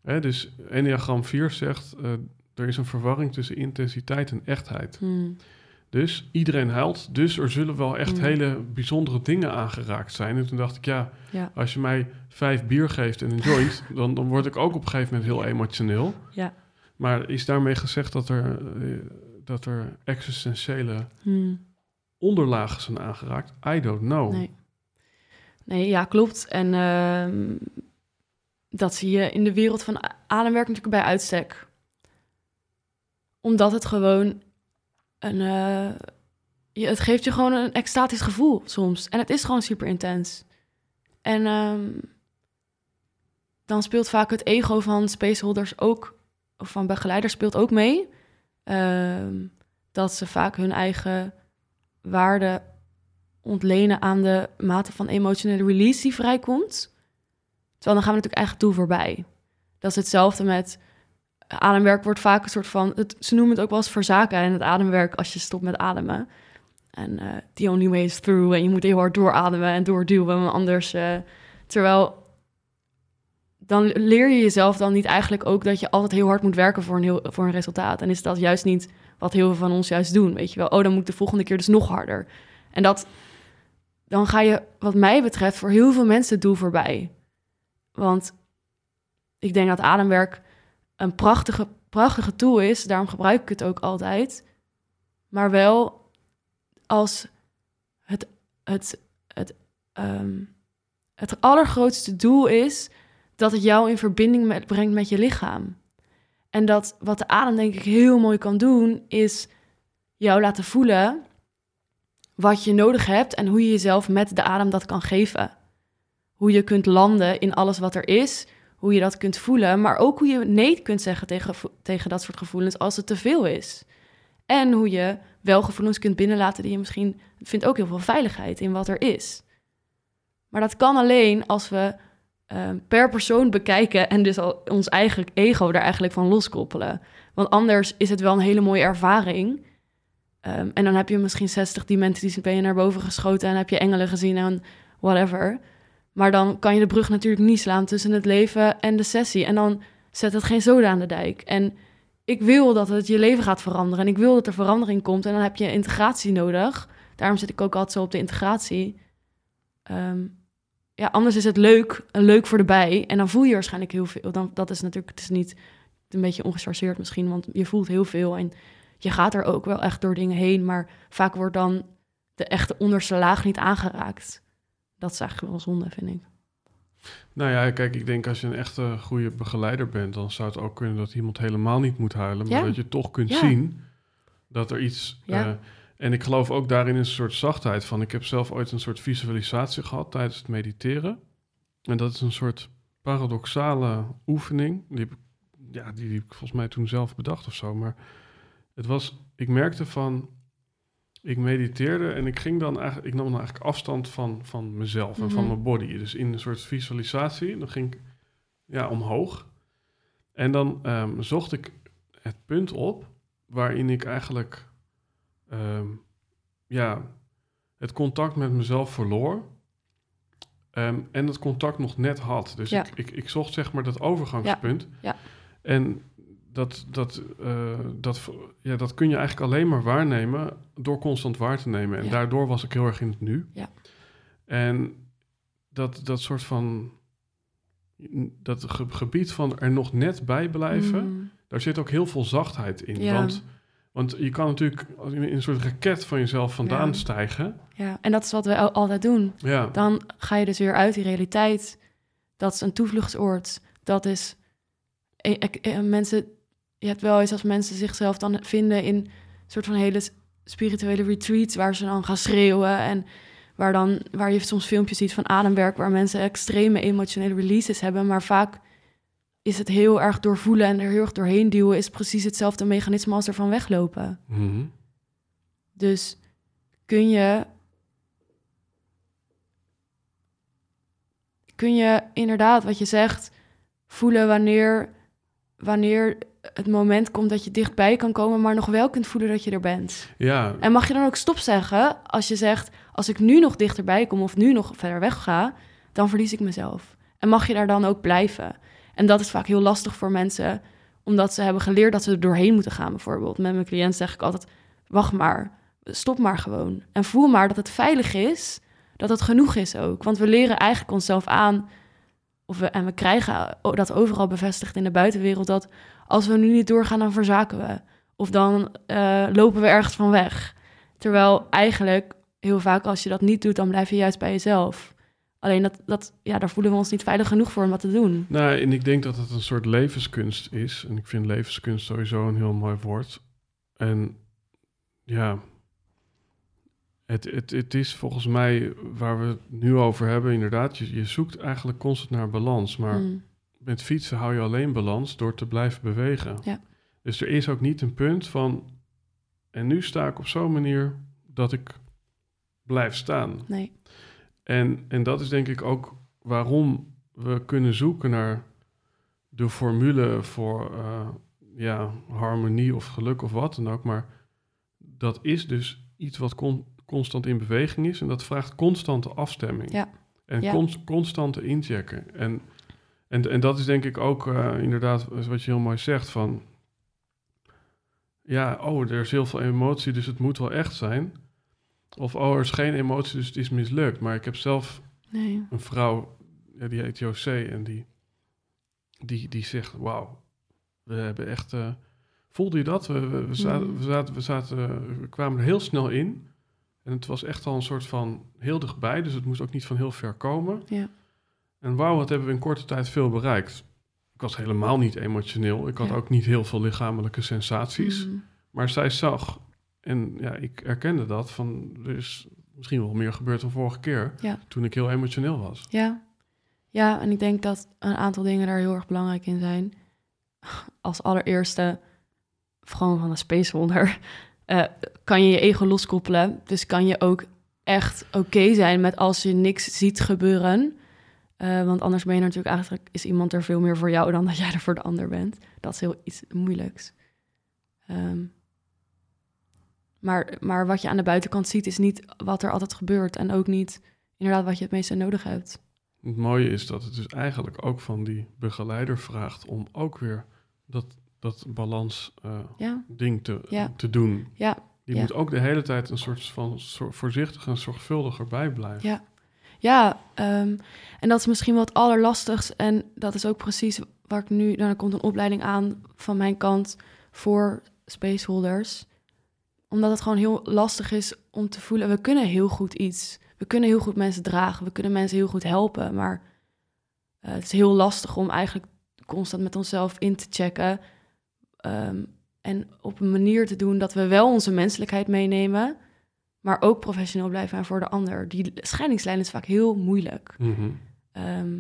Hè, dus Enneagram 4 zegt, eh, er is een verwarring tussen intensiteit en echtheid. Mm. Dus iedereen huilt. Dus er zullen wel echt Mm. hele bijzondere dingen aangeraakt zijn. En toen dacht ik, ja, Ja. als je mij vijf bier geeft en een joint, *laughs* dan, dan word ik ook op een gegeven moment heel emotioneel. Ja. Maar is daarmee gezegd dat er, eh, dat er existentiële Mm. Onderlagen zijn aangeraakt? I don't know. Nee. Nee, ja, klopt. En ehm, dat zie je in de wereld van ademwerk natuurlijk bij uitstek. Omdat het gewoon een... eh, je, het geeft je gewoon een extatisch gevoel soms. En het is gewoon super intens. En ehm, dan speelt vaak het ego van spaceholders ook... of van begeleiders speelt ook mee. Ehm, dat ze vaak hun eigen waarde ontlenen aan de mate van emotionele release die vrijkomt. Terwijl dan gaan we natuurlijk eigenlijk toe voorbij. Dat is hetzelfde met ademwerk wordt vaak een soort van... Het, ze noemen het ook wel eens verzaken en het ademwerk als je stopt met ademen. En eh the only way is through. En je moet heel hard doorademen en doorduwen, anders... eh, terwijl dan leer je jezelf dan niet eigenlijk ook dat je altijd heel hard moet werken voor een, heel, voor een resultaat. En is dat juist niet wat heel veel van ons juist doen, weet je wel. Oh, dan moet ik de volgende keer dus nog harder. En dat, dan ga je, wat mij betreft, voor heel veel mensen het doel voorbij. Want ik denk dat ademwerk een prachtige, prachtige tool is. Daarom gebruik ik het ook altijd. Maar wel als het, het, het, ehm, het allergrootste doel is dat het jou in verbinding met, brengt met je lichaam. En dat wat de adem denk ik heel mooi kan doen, is jou laten voelen wat je nodig hebt en hoe je jezelf met de adem dat kan geven. Hoe je kunt landen in alles wat er is, hoe je dat kunt voelen, maar ook hoe je nee kunt zeggen tegen, tegen dat soort gevoelens als het te veel is. En hoe je wel gevoelens kunt binnenlaten die je misschien vindt ook heel veel veiligheid in wat er is. Maar dat kan alleen als we Ehm, per persoon bekijken en dus al ons eigen ego daar eigenlijk van loskoppelen. Want anders is het wel een hele mooie ervaring. Ehm, en dan heb je misschien 60 dimensies, ben je naar boven geschoten en heb je engelen gezien en whatever. Maar dan kan je de brug natuurlijk niet slaan tussen het leven en de sessie. En dan zet het geen zoden aan de dijk. En ik wil dat het je leven gaat veranderen. En ik wil dat er verandering komt. En dan heb je integratie nodig. Daarom zit ik ook altijd zo op de integratie. Um, ja, anders is het leuk, leuk voor de bij. En dan voel je waarschijnlijk heel veel. Dan, dat is natuurlijk, het is niet een beetje ongechargeerd misschien, want je voelt heel veel. En je gaat er ook wel echt door dingen heen, maar vaak wordt dan de echte onderste laag niet aangeraakt. Dat is eigenlijk wel zonde, vind ik. Nou ja, kijk, ik denk als je een echte goede begeleider bent, dan zou het ook kunnen dat iemand helemaal niet moet huilen, maar dat je toch kunt zien dat er iets. Ja. Uh, en ik geloof ook daarin een soort zachtheid van. Ik heb zelf ooit een soort visualisatie gehad tijdens het mediteren. En dat is een soort paradoxale oefening. Die heb, ja, die heb ik volgens mij toen zelf bedacht of zo. Maar het was, ik merkte van, ik mediteerde en ik ging dan eigenlijk, ik nam dan eigenlijk afstand van, van mezelf en van mhm. mijn body. Dus in een soort visualisatie, dan ging ik ja, omhoog. En dan um, zocht ik het punt op waarin ik eigenlijk Ehm, ja, het contact met mezelf verloor. Ehm, en het contact nog net had. Dus ik, ik, ik, zocht zeg maar dat overgangspunt. Ja. ja. En dat, dat, uh, dat, ja, dat kun je eigenlijk alleen maar waarnemen door constant waar te nemen. En daardoor was ik heel erg in het nu. Ja. En dat, dat soort van dat gebied van er nog net bij blijven, mm. daar zit ook heel veel zachtheid in. Want want je kan natuurlijk in een soort raket van jezelf vandaan stijgen. Ja, en dat is wat we altijd doen. Ja. Dan ga je dus weer uit die realiteit. Dat is een toevluchtsoord. Dat is... Eh, eh, mensen, je hebt wel eens als mensen zichzelf dan vinden in een soort van hele spirituele retreats... waar ze dan gaan schreeuwen en waar, dan, waar je soms filmpjes ziet van ademwerk... waar mensen extreme emotionele releases hebben, maar vaak is het heel erg doorvoelen en er heel erg doorheen duwen, is precies hetzelfde mechanisme als ervan weglopen. Mhm. Dus kun je. Kun je inderdaad, wat je zegt, voelen wanneer, wanneer het moment komt dat je dichtbij kan komen, maar nog wel kunt voelen dat je er bent. Ja. En mag je dan ook stop zeggen als je zegt: als ik nu nog dichterbij kom of nu nog verder weg ga, dan verlies ik mezelf. En mag je daar dan ook blijven? En dat is vaak heel lastig voor mensen, omdat ze hebben geleerd dat ze er doorheen moeten gaan, bijvoorbeeld. Met mijn cliënt zeg ik altijd: wacht maar, stop maar gewoon. En voel maar dat het veilig is, dat het genoeg is ook. Want we leren eigenlijk onszelf aan, of we, en we krijgen dat overal bevestigd in de buitenwereld, dat als we nu niet doorgaan, dan verzaken we. Of dan uh, lopen we ergens van weg. Terwijl eigenlijk heel vaak als je dat niet doet, dan blijf je juist bij jezelf. Alleen dat, dat, ja, daar voelen we ons niet veilig genoeg voor om wat te doen. Nou, en ik denk dat het een soort levenskunst is. En ik vind levenskunst sowieso een heel mooi woord. En ja, het, het, het is volgens mij waar we het nu over hebben, inderdaad. Je, je zoekt eigenlijk constant naar balans. Maar mm. met fietsen hou je alleen balans door te blijven bewegen. Ja. Dus er is ook niet een punt van. En nu sta ik op zo'n manier dat ik blijf staan. Nee. En, en dat is denk ik ook waarom we kunnen zoeken naar de formule voor uh, ja, harmonie of geluk of wat dan ook. Maar dat is dus iets wat constant in beweging is en dat vraagt constante afstemming. Ja. En ja. constante inchecken. En, en, en dat is denk ik ook uh, inderdaad wat je heel mooi zegt van... Ja, oh, er is heel veel emotie, dus het moet wel echt zijn. Of oh, er is geen emotie, dus het is mislukt. Maar ik heb zelf nee. een vrouw, ja, die heet José, en die, die, die zegt: Wauw, we hebben echt. Uh, voelde je dat? We, we, zaten, mm. we, zaten, we, zaten, we kwamen er heel snel in. En het was echt al een soort van heel dichtbij, dus het moest ook niet van heel ver komen. Ja. En wauw, wat hebben we in korte tijd veel bereikt. Ik was helemaal niet emotioneel. Ik had Ja. ook niet heel veel lichamelijke sensaties. Mhm. Maar zij zag, en ja, ik erkende dat, van er is misschien wel meer gebeurd dan vorige keer. Ja. Toen ik heel emotioneel was. Ja. ja, en ik denk dat een aantal dingen daar heel erg belangrijk in zijn. Als allereerste, gewoon van een Space Wonder, *laughs* eh, kan je je ego loskoppelen. Dus kan je ook echt oké zijn met als je niks ziet gebeuren. Eh, want anders ben je natuurlijk eigenlijk, is iemand er veel meer voor jou dan dat jij er voor de ander bent. Dat is heel iets moeilijks. Ehm, maar, maar wat je aan de buitenkant ziet, is niet wat er altijd gebeurt. En ook niet inderdaad wat je het meeste nodig hebt. Het mooie is dat het dus eigenlijk ook van die begeleider vraagt om ook weer dat, dat balans eh, Ja, ding te, Ja. te doen. ja, Die moet ook de hele tijd een soort van voorzichtig en zorgvuldiger bij blijven. Ja. ja. ehm, en dat is misschien het allerlastigst. En dat is ook precies waar ik nu... Nou, er komt een opleiding aan van mijn kant voor spaceholders. Omdat het gewoon heel lastig is om te voelen... We kunnen heel goed iets. We kunnen heel goed mensen dragen. We kunnen mensen heel goed helpen. Maar eh, het is heel lastig om eigenlijk constant met onszelf in te checken... Ehm, en op een manier te doen dat we wel onze menselijkheid meenemen, maar ook professioneel blijven en voor de ander. Die scheidingslijn is vaak heel moeilijk. Mhm. Ehm,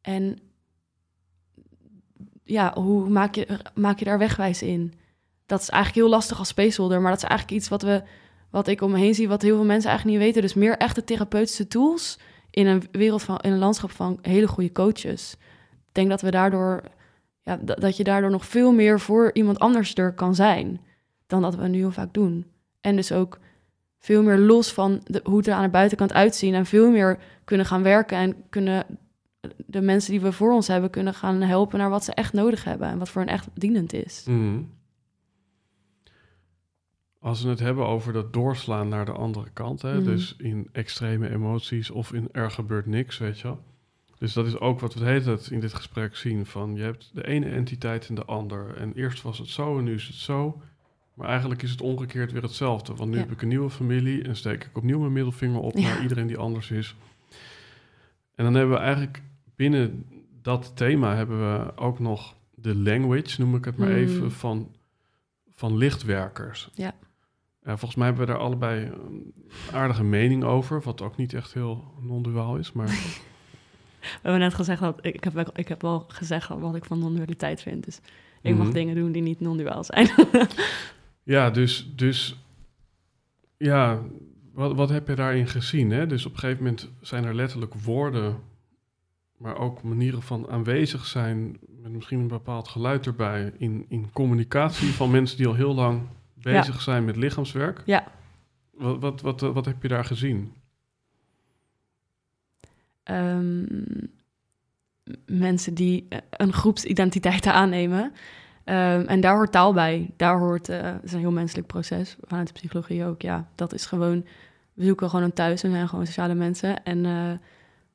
en ja, hoe maak je, maak je daar wegwijs in? Dat is eigenlijk heel lastig als spaceholder, maar dat is eigenlijk iets wat, we, wat ik om me heen zie, wat heel veel mensen eigenlijk niet weten. Dus meer echte therapeutische tools in een wereld van, in een landschap van hele goede coaches. Ik denk dat we daardoor, ja, dat, je daardoor nog veel meer voor iemand anders er kan zijn dan dat we nu heel vaak doen. En dus ook veel meer los van de, hoe het er aan de buitenkant uitzien en veel meer kunnen gaan werken en kunnen de mensen die we voor ons hebben kunnen gaan helpen naar wat ze echt nodig hebben en wat voor hen echt dienend is. Mhm. Als we het hebben over dat doorslaan naar de andere kant, hè, Mhm. dus in extreme emoties of in er gebeurt niks, weet je wel. Dus dat is ook wat we de hele tijd in dit gesprek zien. Van je hebt de ene entiteit en de ander. En eerst was het zo en nu is het zo. Maar eigenlijk is het omgekeerd weer hetzelfde. Want nu Ja. heb ik een nieuwe familie en steek ik opnieuw mijn middelvinger op Ja. naar iedereen die anders is. En dan hebben we eigenlijk binnen dat thema hebben we ook nog de language, noem ik het maar Mm. even, van, van lichtwerkers. Ja. Ja, volgens mij hebben we daar allebei een aardige mening over, wat ook niet echt heel non-duaal is, maar *laughs* We hebben net gezegd dat ik heb, wel- ik heb wel gezegd wat ik van non-dualiteit vind. Dus ik mag Mhm. dingen doen die niet non-duaal zijn. *laughs* Ja, dus, dus ja, wat, wat heb je daarin gezien? Hè? Dus op een gegeven moment zijn er letterlijk woorden, maar ook manieren van aanwezig zijn, met misschien een bepaald geluid erbij, in, in communicatie van mensen die al heel lang bezig zijn met lichaamswerk. Ja. Wat, wat, wat, eh, wat heb je daar gezien? Ehm, mensen die eh, een groepsidentiteit aannemen. Ehm, en daar hoort taal bij. Daar hoort, eh, het is een heel menselijk proces, vanuit de psychologie ook. Ja, dat is gewoon, we zoeken gewoon een thuis, we zijn gewoon sociale mensen. En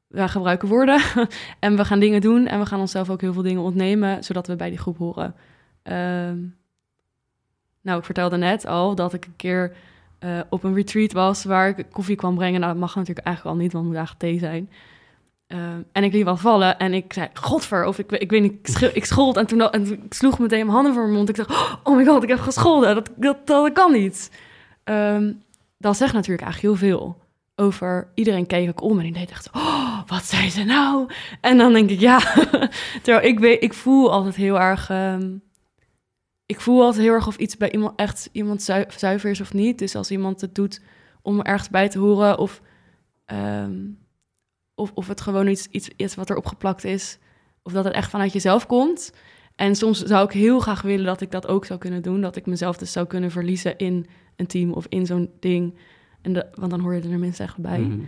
wij gebruiken woorden *laughs* en we gaan dingen doen en we gaan onszelf ook heel veel dingen ontnemen, zodat we bij die groep horen. Ehm, nou, ik vertelde net al dat ik een keer eh, op een retreat was waar ik koffie kwam brengen. Nou, dat mag natuurlijk eigenlijk al niet, want het moet eigenlijk thee zijn. Ehm, en ik liet wat vallen en ik zei, godver, of ik, ik weet niet, ik, ik schold. En toen, en toen ik sloeg meteen mijn handen voor mijn mond. Ik dacht, oh my god, ik heb gescholden. Dat, dat, dat kan niet. Ehm, dat zegt natuurlijk eigenlijk heel veel over... Iedereen keek ook om en ik deed echt, oh, wat zei ze nou? En dan denk ik, ja. *laughs* Terwijl ik, weet, ik voel altijd heel erg... ehm, ik voel altijd heel erg of iets bij iemand echt iemand zui- zuiver is of niet. Dus als iemand het doet om er ergens bij te horen of... ehm, of, of het gewoon iets, iets is wat er opgeplakt is. Of dat het echt vanuit jezelf komt. En soms zou ik heel graag willen dat ik dat ook zou kunnen doen. Dat ik mezelf dus zou kunnen verliezen in een team of in zo'n ding. En de, want dan hoor je er tenminste echt bij. Mhm.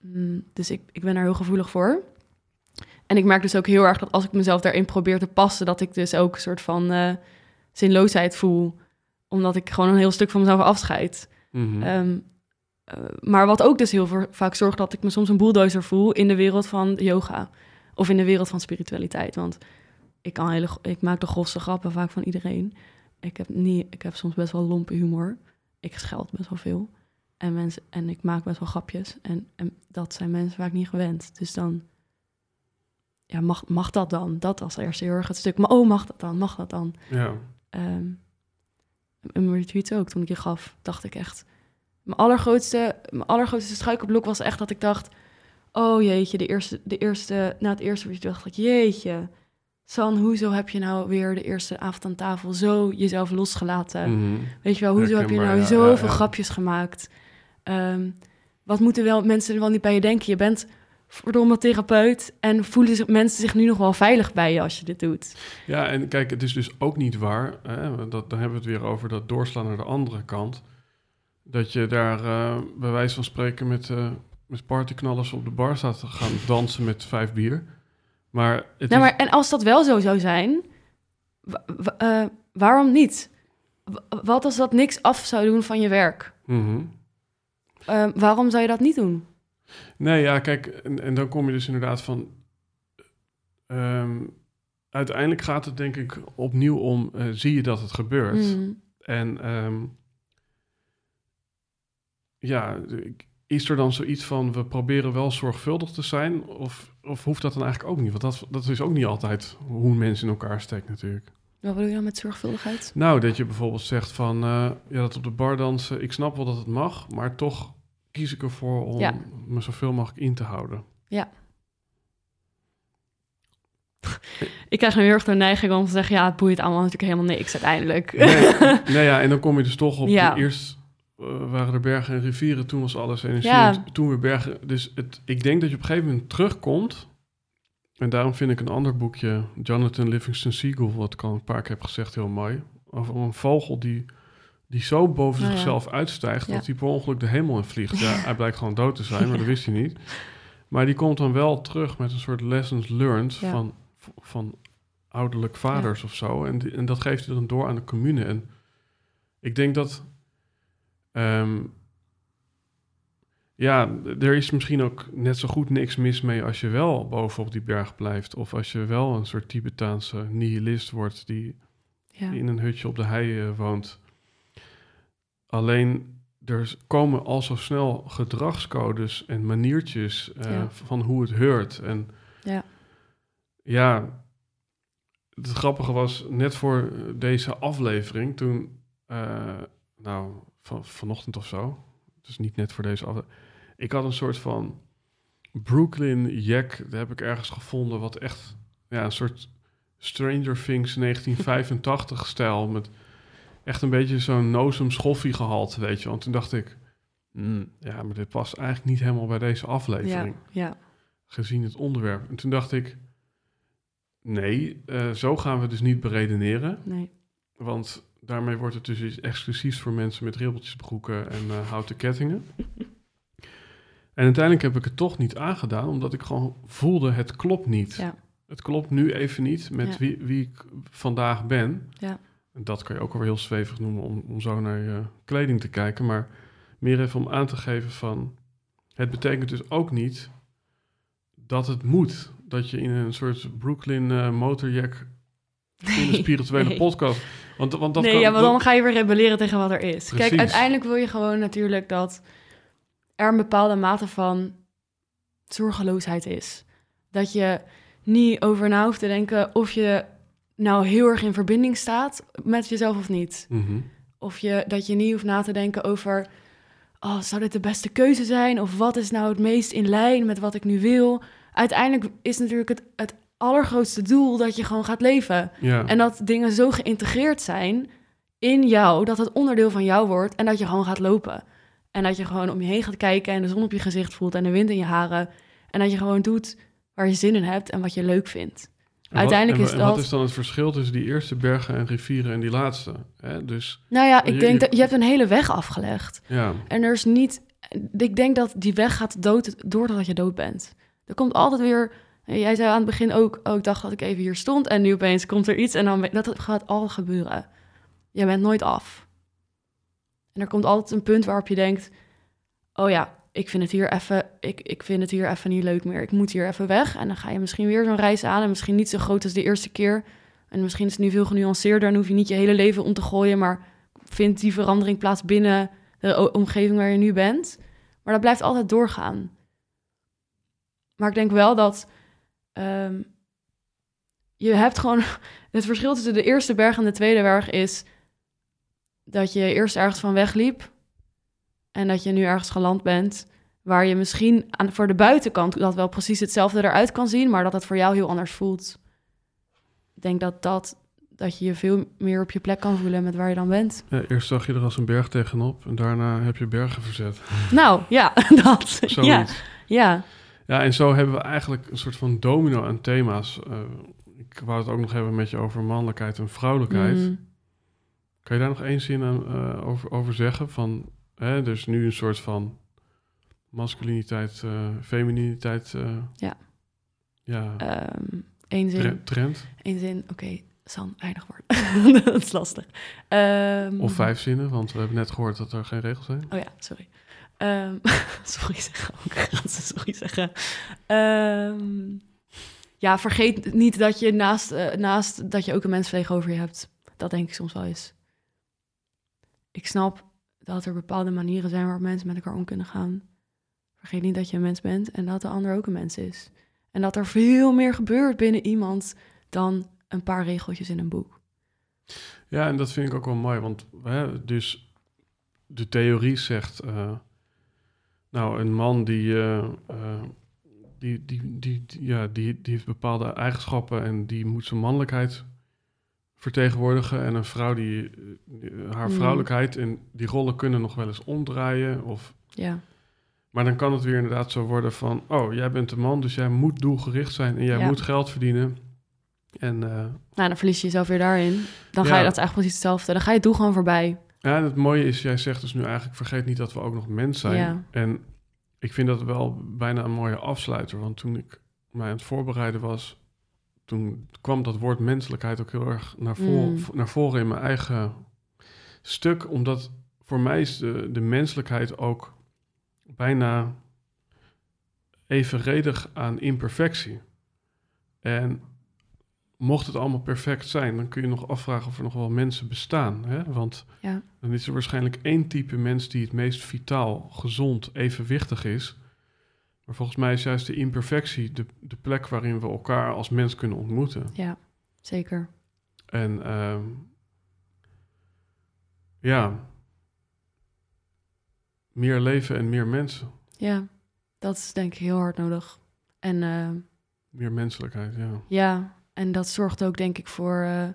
Mm, dus ik, ik ben daar heel gevoelig voor. En ik merk dus ook heel erg dat als ik mezelf daarin probeer te passen... dat ik dus ook een soort van eh, zinloosheid voel. Omdat ik gewoon een heel stuk van mezelf afscheid. Mhm. Ehm, eh, maar wat ook dus heel vaak zorgt dat ik me soms een bulldozer voel in de wereld van yoga of in de wereld van spiritualiteit. Want ik, kan hele, ik maak de grofste grappen vaak van iedereen. Ik heb, niet, ik heb soms best wel lompe humor. Ik scheld best wel veel. En, mensen, en ik maak best wel grapjes. En, en dat zijn mensen vaak niet gewend. Dus dan ja, mag, mag dat dan? Dat was eerst heel erg het stuk. Maar oh, mag dat dan? Mag dat dan? Ja. Um, een retweet ook, toen ik je gaf, dacht ik echt... Mijn allergrootste, mijn allergrootste struikelblok was echt dat ik dacht... Oh jeetje, de eerste, de eerste, na het eerste retweet dacht ik... Jeetje, San, hoezo heb je nou weer de eerste avond aan tafel zo jezelf losgelaten? Mhm. Weet je wel, hoezo heb je nou ja, zoveel ja, ja. grapjes gemaakt? Ehm, wat moeten wel mensen er wel niet bij je denken? Je bent verdomme therapeut en voelen zich, mensen zich nu nog wel veilig bij je als je dit doet. Ja, en kijk, het is dus ook niet waar. Hè, dat, dan hebben we het weer over dat doorslaan naar de andere kant. Dat je daar eh, bij wijze van spreken met, eh met partyknallers op de bar staat te gaan *laughs* dansen met vijf bier. Maar het Nou, is- maar, en als dat wel zo zou zijn, eh, waarom niet? Wa- Wat als dat niks af zou doen van je werk? Mhm. Waarom zou je dat niet doen? Nee, ja, kijk, en, en dan kom je dus inderdaad van... ehm, uiteindelijk gaat het denk ik opnieuw om, eh, zie je dat het gebeurt? Mm. En ehm, ja, is er dan zoiets van, we proberen wel zorgvuldig te zijn? Of, of hoeft dat dan eigenlijk ook niet? Want dat, dat is ook niet altijd hoe een mens in elkaar steekt natuurlijk. Wat bedoel je dan met zorgvuldigheid? Nou, dat je bijvoorbeeld zegt van, eh, ja, dat op de bar dansen, ik snap wel dat het mag, maar toch kies ik ervoor om Ja. me zoveel mogelijk in te houden. *laughs* Ik krijg nu heel erg de neiging om te zeggen, ja, het boeit allemaal natuurlijk helemaal niks uiteindelijk. Nee, *laughs* nee ja, en dan kom je dus toch op, Ja. eerst eh, waren er bergen en rivieren, toen was alles energie, Ja. en toen weer bergen. Dus het, ik denk dat je op een gegeven moment terugkomt, en daarom vind ik een ander boekje, Jonathan Livingston Seagull, wat ik al een paar keer heb gezegd, heel mooi, over een vogel die, die zo boven Oh ja. zichzelf uitstijgt, dat hij per ongeluk de hemel in vliegt. Ja, hij blijkt gewoon dood te zijn, maar dat wist hij niet. Maar die komt dan wel terug met een soort lessons learned van, van ouderlijk vaders of zo. En, die- en dat geeft hij dan door aan de commune. En ik denk dat... ehm, ja, er is misschien ook net zo goed niks mis mee als je wel boven op die berg blijft. Of als je wel een soort Tibetaanse nihilist wordt die Ja. in een hutje op de hei woont. Alleen er komen al zo snel gedragscodes en maniertjes eh, Ja. van hoe het heurt. En Ja. ja, het grappige was net voor deze aflevering, toen, eh, nou, van, vanochtend of zo, dus niet net voor deze aflevering, ik had een soort van Brooklyn Jack, daar heb ik ergens gevonden, wat echt, ja, een soort Stranger Things *laughs* 1985 stijl, met echt een beetje zo'n nozem schoffie gehalte, weet je. Want toen dacht ik, hmm, ja, maar dit past eigenlijk niet helemaal bij deze Ja, aflevering ja, gezien het onderwerp. En toen dacht ik, nee, eh, zo gaan we dus niet beredeneren. nee. Want daarmee wordt het dus iets exclusiefs voor mensen met ribbeltjesbroeken en eh, houten kettingen. En uiteindelijk heb ik het toch niet aangedaan, omdat ik gewoon voelde, het klopt niet. Ja. Het klopt nu even niet met Ja. wie, wie ik vandaag ben. Ja. Dat kan je ook alweer heel zwevig noemen om, om zo naar je kleding te kijken. Maar meer even om aan te geven van... Het betekent dus ook niet dat het moet. Dat je in een soort Brooklyn eh, motorjack in een spirituele nee. podcast... Want, want dat nee, kan, ja, maar dat- dan ga je weer rebelleren tegen wat er is. Precies. Kijk, uiteindelijk wil je gewoon natuurlijk dat er een bepaalde mate van zorgeloosheid is. Dat je niet over na hoeft te denken of je nou heel erg in verbinding staat met jezelf of niet. Mhm. Of je, dat je niet hoeft na te denken over... Oh, zou dit de beste keuze zijn? Of wat is nou het meest in lijn met wat ik nu wil? Uiteindelijk is natuurlijk het, het allergrootste doel dat je gewoon gaat leven. Ja. En dat dingen zo geïntegreerd zijn in jou, dat het onderdeel van jou wordt en dat je gewoon gaat lopen. En dat je gewoon om je heen gaat kijken en de zon op je gezicht voelt en de wind in je haren. En dat je gewoon doet waar je zin in hebt en wat je leuk vindt. Wat- uiteindelijk en, is Wat dat- is dan het verschil tussen die eerste bergen en rivieren en die laatste? Hè? Dus Nou ja, Je- ik denk je- dat je hebt een hele weg afgelegd. ja, En er is niet. Ik denk dat die weg gaat dood doordat je dood bent. Er komt altijd weer. Jij zei aan het begin ook. Oh, ik dacht dat ik even hier stond. En nu opeens komt er iets. En dan dat gaat altijd gebeuren. Je bent nooit af. En er komt altijd een punt waarop je denkt. Oh ja, ik vind het hier even. Ik, ik vind het hier even niet leuk meer. Ik moet hier even weg. En dan ga je misschien weer zo'n reis aan. En misschien niet zo groot als de eerste keer. En misschien is het nu veel genuanceerder. Dan hoef je niet je hele leven om te gooien. Maar vindt die verandering plaats binnen de omgeving waar je nu bent. Maar dat blijft altijd doorgaan. Maar ik denk wel dat ehm, je hebt gewoon... *laughs* Het verschil tussen de eerste berg en de tweede berg is... dat je eerst ergens van wegliep... en dat je nu ergens geland bent... waar je misschien aan, voor de buitenkant dat wel precies hetzelfde eruit kan zien... maar dat het voor jou heel anders voelt. Ik denk dat dat... dat je je veel meer op je plek kan voelen met waar je dan bent. Ja, eerst zag je er als een berg tegenop en daarna heb je bergen verzet. *laughs* Nou, ja, *laughs* dat. Zoiets. Ja, Ja. ja, en zo hebben we eigenlijk een soort van domino aan thema's. Eh, ik wou het ook nog hebben met je over mannelijkheid en vrouwelijkheid. Mm. Kan je daar nog één zin aan, eh, over, over zeggen? Van, hè, dus nu een soort van masculiniteit, eh femininiteit. eh, Ja. Ja, Ehm, Eén zin. tre- trend. Eén zin, oké, San, weinig woord. *laughs* dat is lastig. Ehm, Of vijf zinnen, want we hebben net gehoord dat er geen regels zijn. Oh ja, sorry. Ehm, *laughs* sorry zeggen ook. *laughs* Gaan ze sorry zeggen. Ehm, ja, vergeet niet dat je naast, eh, naast dat je ook een mens tegenover je hebt. Dat denk ik soms wel eens. Ik snap dat er bepaalde manieren zijn waarop mensen met elkaar om kunnen gaan. Vergeet niet dat je een mens bent en dat de ander ook een mens is. En dat er veel meer gebeurt binnen iemand dan een paar regeltjes in een boek. Ja, en dat vind ik ook wel mooi, want hè, dus de theorie zegt, eh, nou, een man die, eh, eh, die, die, die, die- ja, die, die heeft bepaalde eigenschappen en die moet zijn mannelijkheid vertegenwoordigen. En een vrouw die eh, haar Mm. vrouwelijkheid en die rollen kunnen nog wel eens omdraaien. Of, Ja, maar dan kan het weer inderdaad zo worden van, oh, jij bent de man, dus jij moet doelgericht zijn en jij Ja. moet geld verdienen. En eh, nou, dan verlies je jezelf weer daarin. Dan ga je dat eigenlijk precies hetzelfde. Dan ga je het doel gewoon voorbij. Ja, en het mooie is, jij zegt dus nu eigenlijk, vergeet niet dat we ook nog mens zijn. Ja. En ik vind dat wel bijna een mooie afsluiter, want toen ik mij aan het voorbereiden was, toen kwam dat woord menselijkheid ook heel erg naar, Mm. naar voren in mijn eigen stuk, omdat voor mij is de, de menselijkheid ook bijna evenredig aan imperfectie. En mocht het allemaal perfect zijn, dan kun je nog afvragen of er nog wel mensen bestaan. Hè? Want Ja. dan is er waarschijnlijk één type mens die het meest vitaal, gezond, evenwichtig is. Maar volgens mij is juist de imperfectie de, de plek waarin we elkaar als mens kunnen ontmoeten. Ja, zeker. En ehm, ja, meer leven en meer mensen. Ja, dat is denk ik heel hard nodig. En eh, Meer menselijkheid, ja. ja, en dat zorgt ook denk ik voor eh,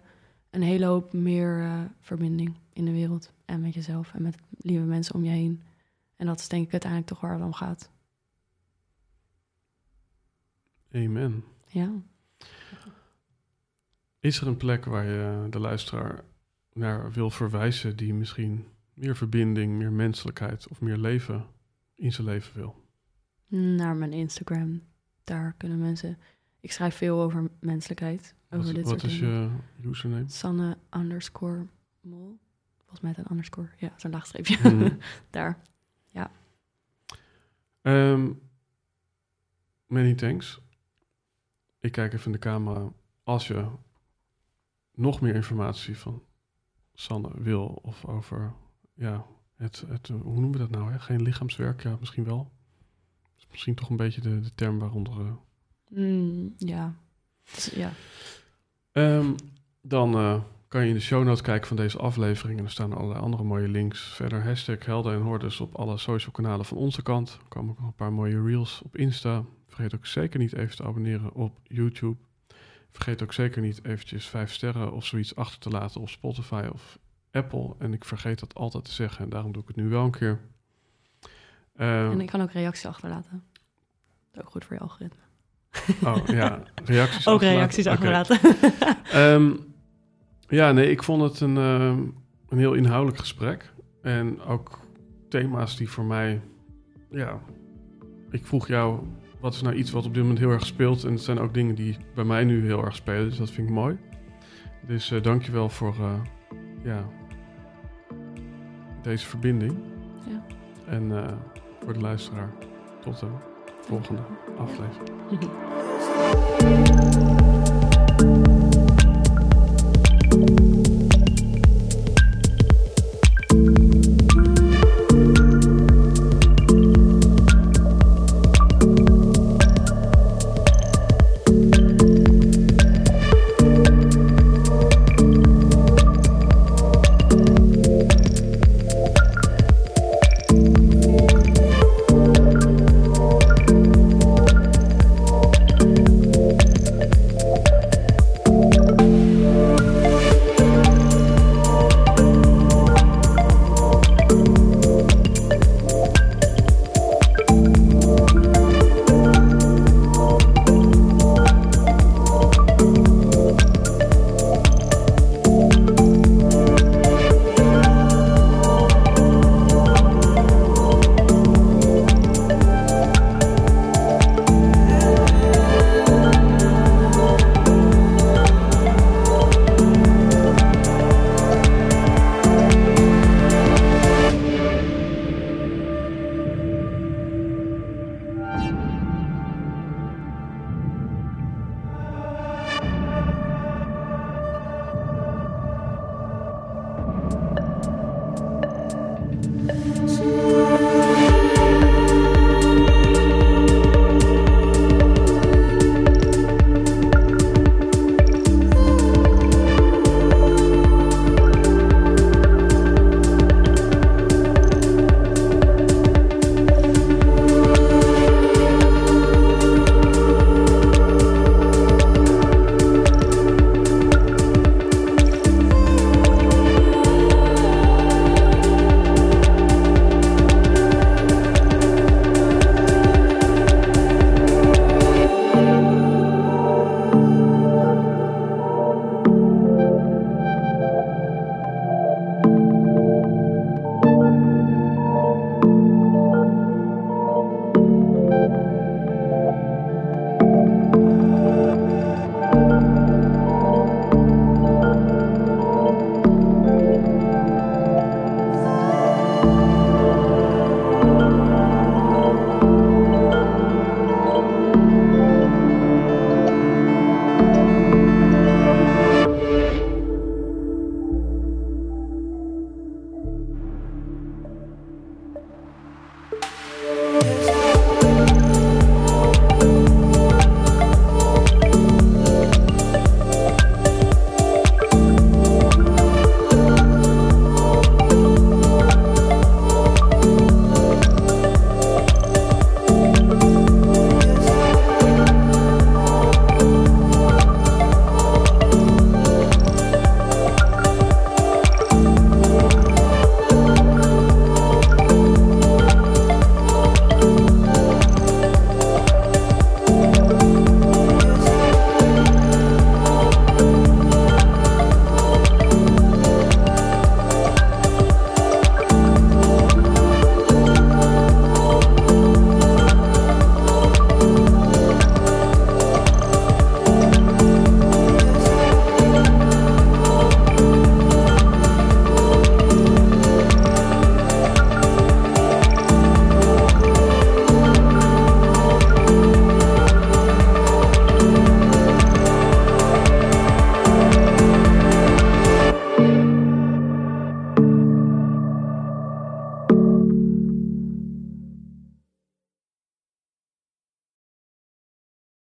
een hele hoop meer eh, verbinding in de wereld. En met jezelf en met lieve mensen om je heen. En dat is denk ik uiteindelijk toch waar het om gaat. Amen. Ja. Is er een plek waar je de luisteraar naar wil verwijzen die misschien meer verbinding, meer menselijkheid of meer leven in zijn leven wil? Naar mijn Instagram. Daar kunnen mensen... Ik schrijf veel over menselijkheid. Over Wat, dit wat soort is dingen. je username? Sanne underscore mol. Volgens mij een underscore. Ja, zo'n laagstreepje. Mhm. *laughs* Daar. Ehm, many thanks. Ik kijk even in de camera. Als je nog meer informatie van Sanne wil of over ja, het, het, hoe noemen we dat nou? Hè? Geen lichaamswerk, ja, misschien wel. is misschien toch een beetje de, de term waaronder. eh, Mm, ja. Ja. Ehm, dan eh, kan je in de show notes kijken van deze aflevering. En er staan allerlei andere mooie links. Verder hashtag Helden en Hordes op alle social kanalen van onze kant. Er komen ook nog een paar mooie reels op Insta. Vergeet ook zeker niet even te abonneren op YouTube. Vergeet ook zeker niet eventjes vijf sterren of zoiets achter te laten op Spotify of Apple. En ik vergeet dat altijd te zeggen en daarom doe ik het nu wel een keer. Ehm, En ik kan ook reacties achterlaten. Ook goed voor je algoritme. Oh ja, *laughs* reacties Ook achterlaten. reacties achterlaten. *laughs* Ehm, ja, nee, ik vond het een, ehm, een heel inhoudelijk gesprek. En ook thema's die voor mij, ja, ik vroeg jou, wat is nou iets wat op dit moment heel erg speelt? En het zijn ook dingen die bij mij nu heel erg spelen, dus dat vind ik mooi. Dus eh dankjewel voor, eh, ja, deze verbinding. Ja. En eh, voor de luisteraar, tot de volgende aflevering. *laughs*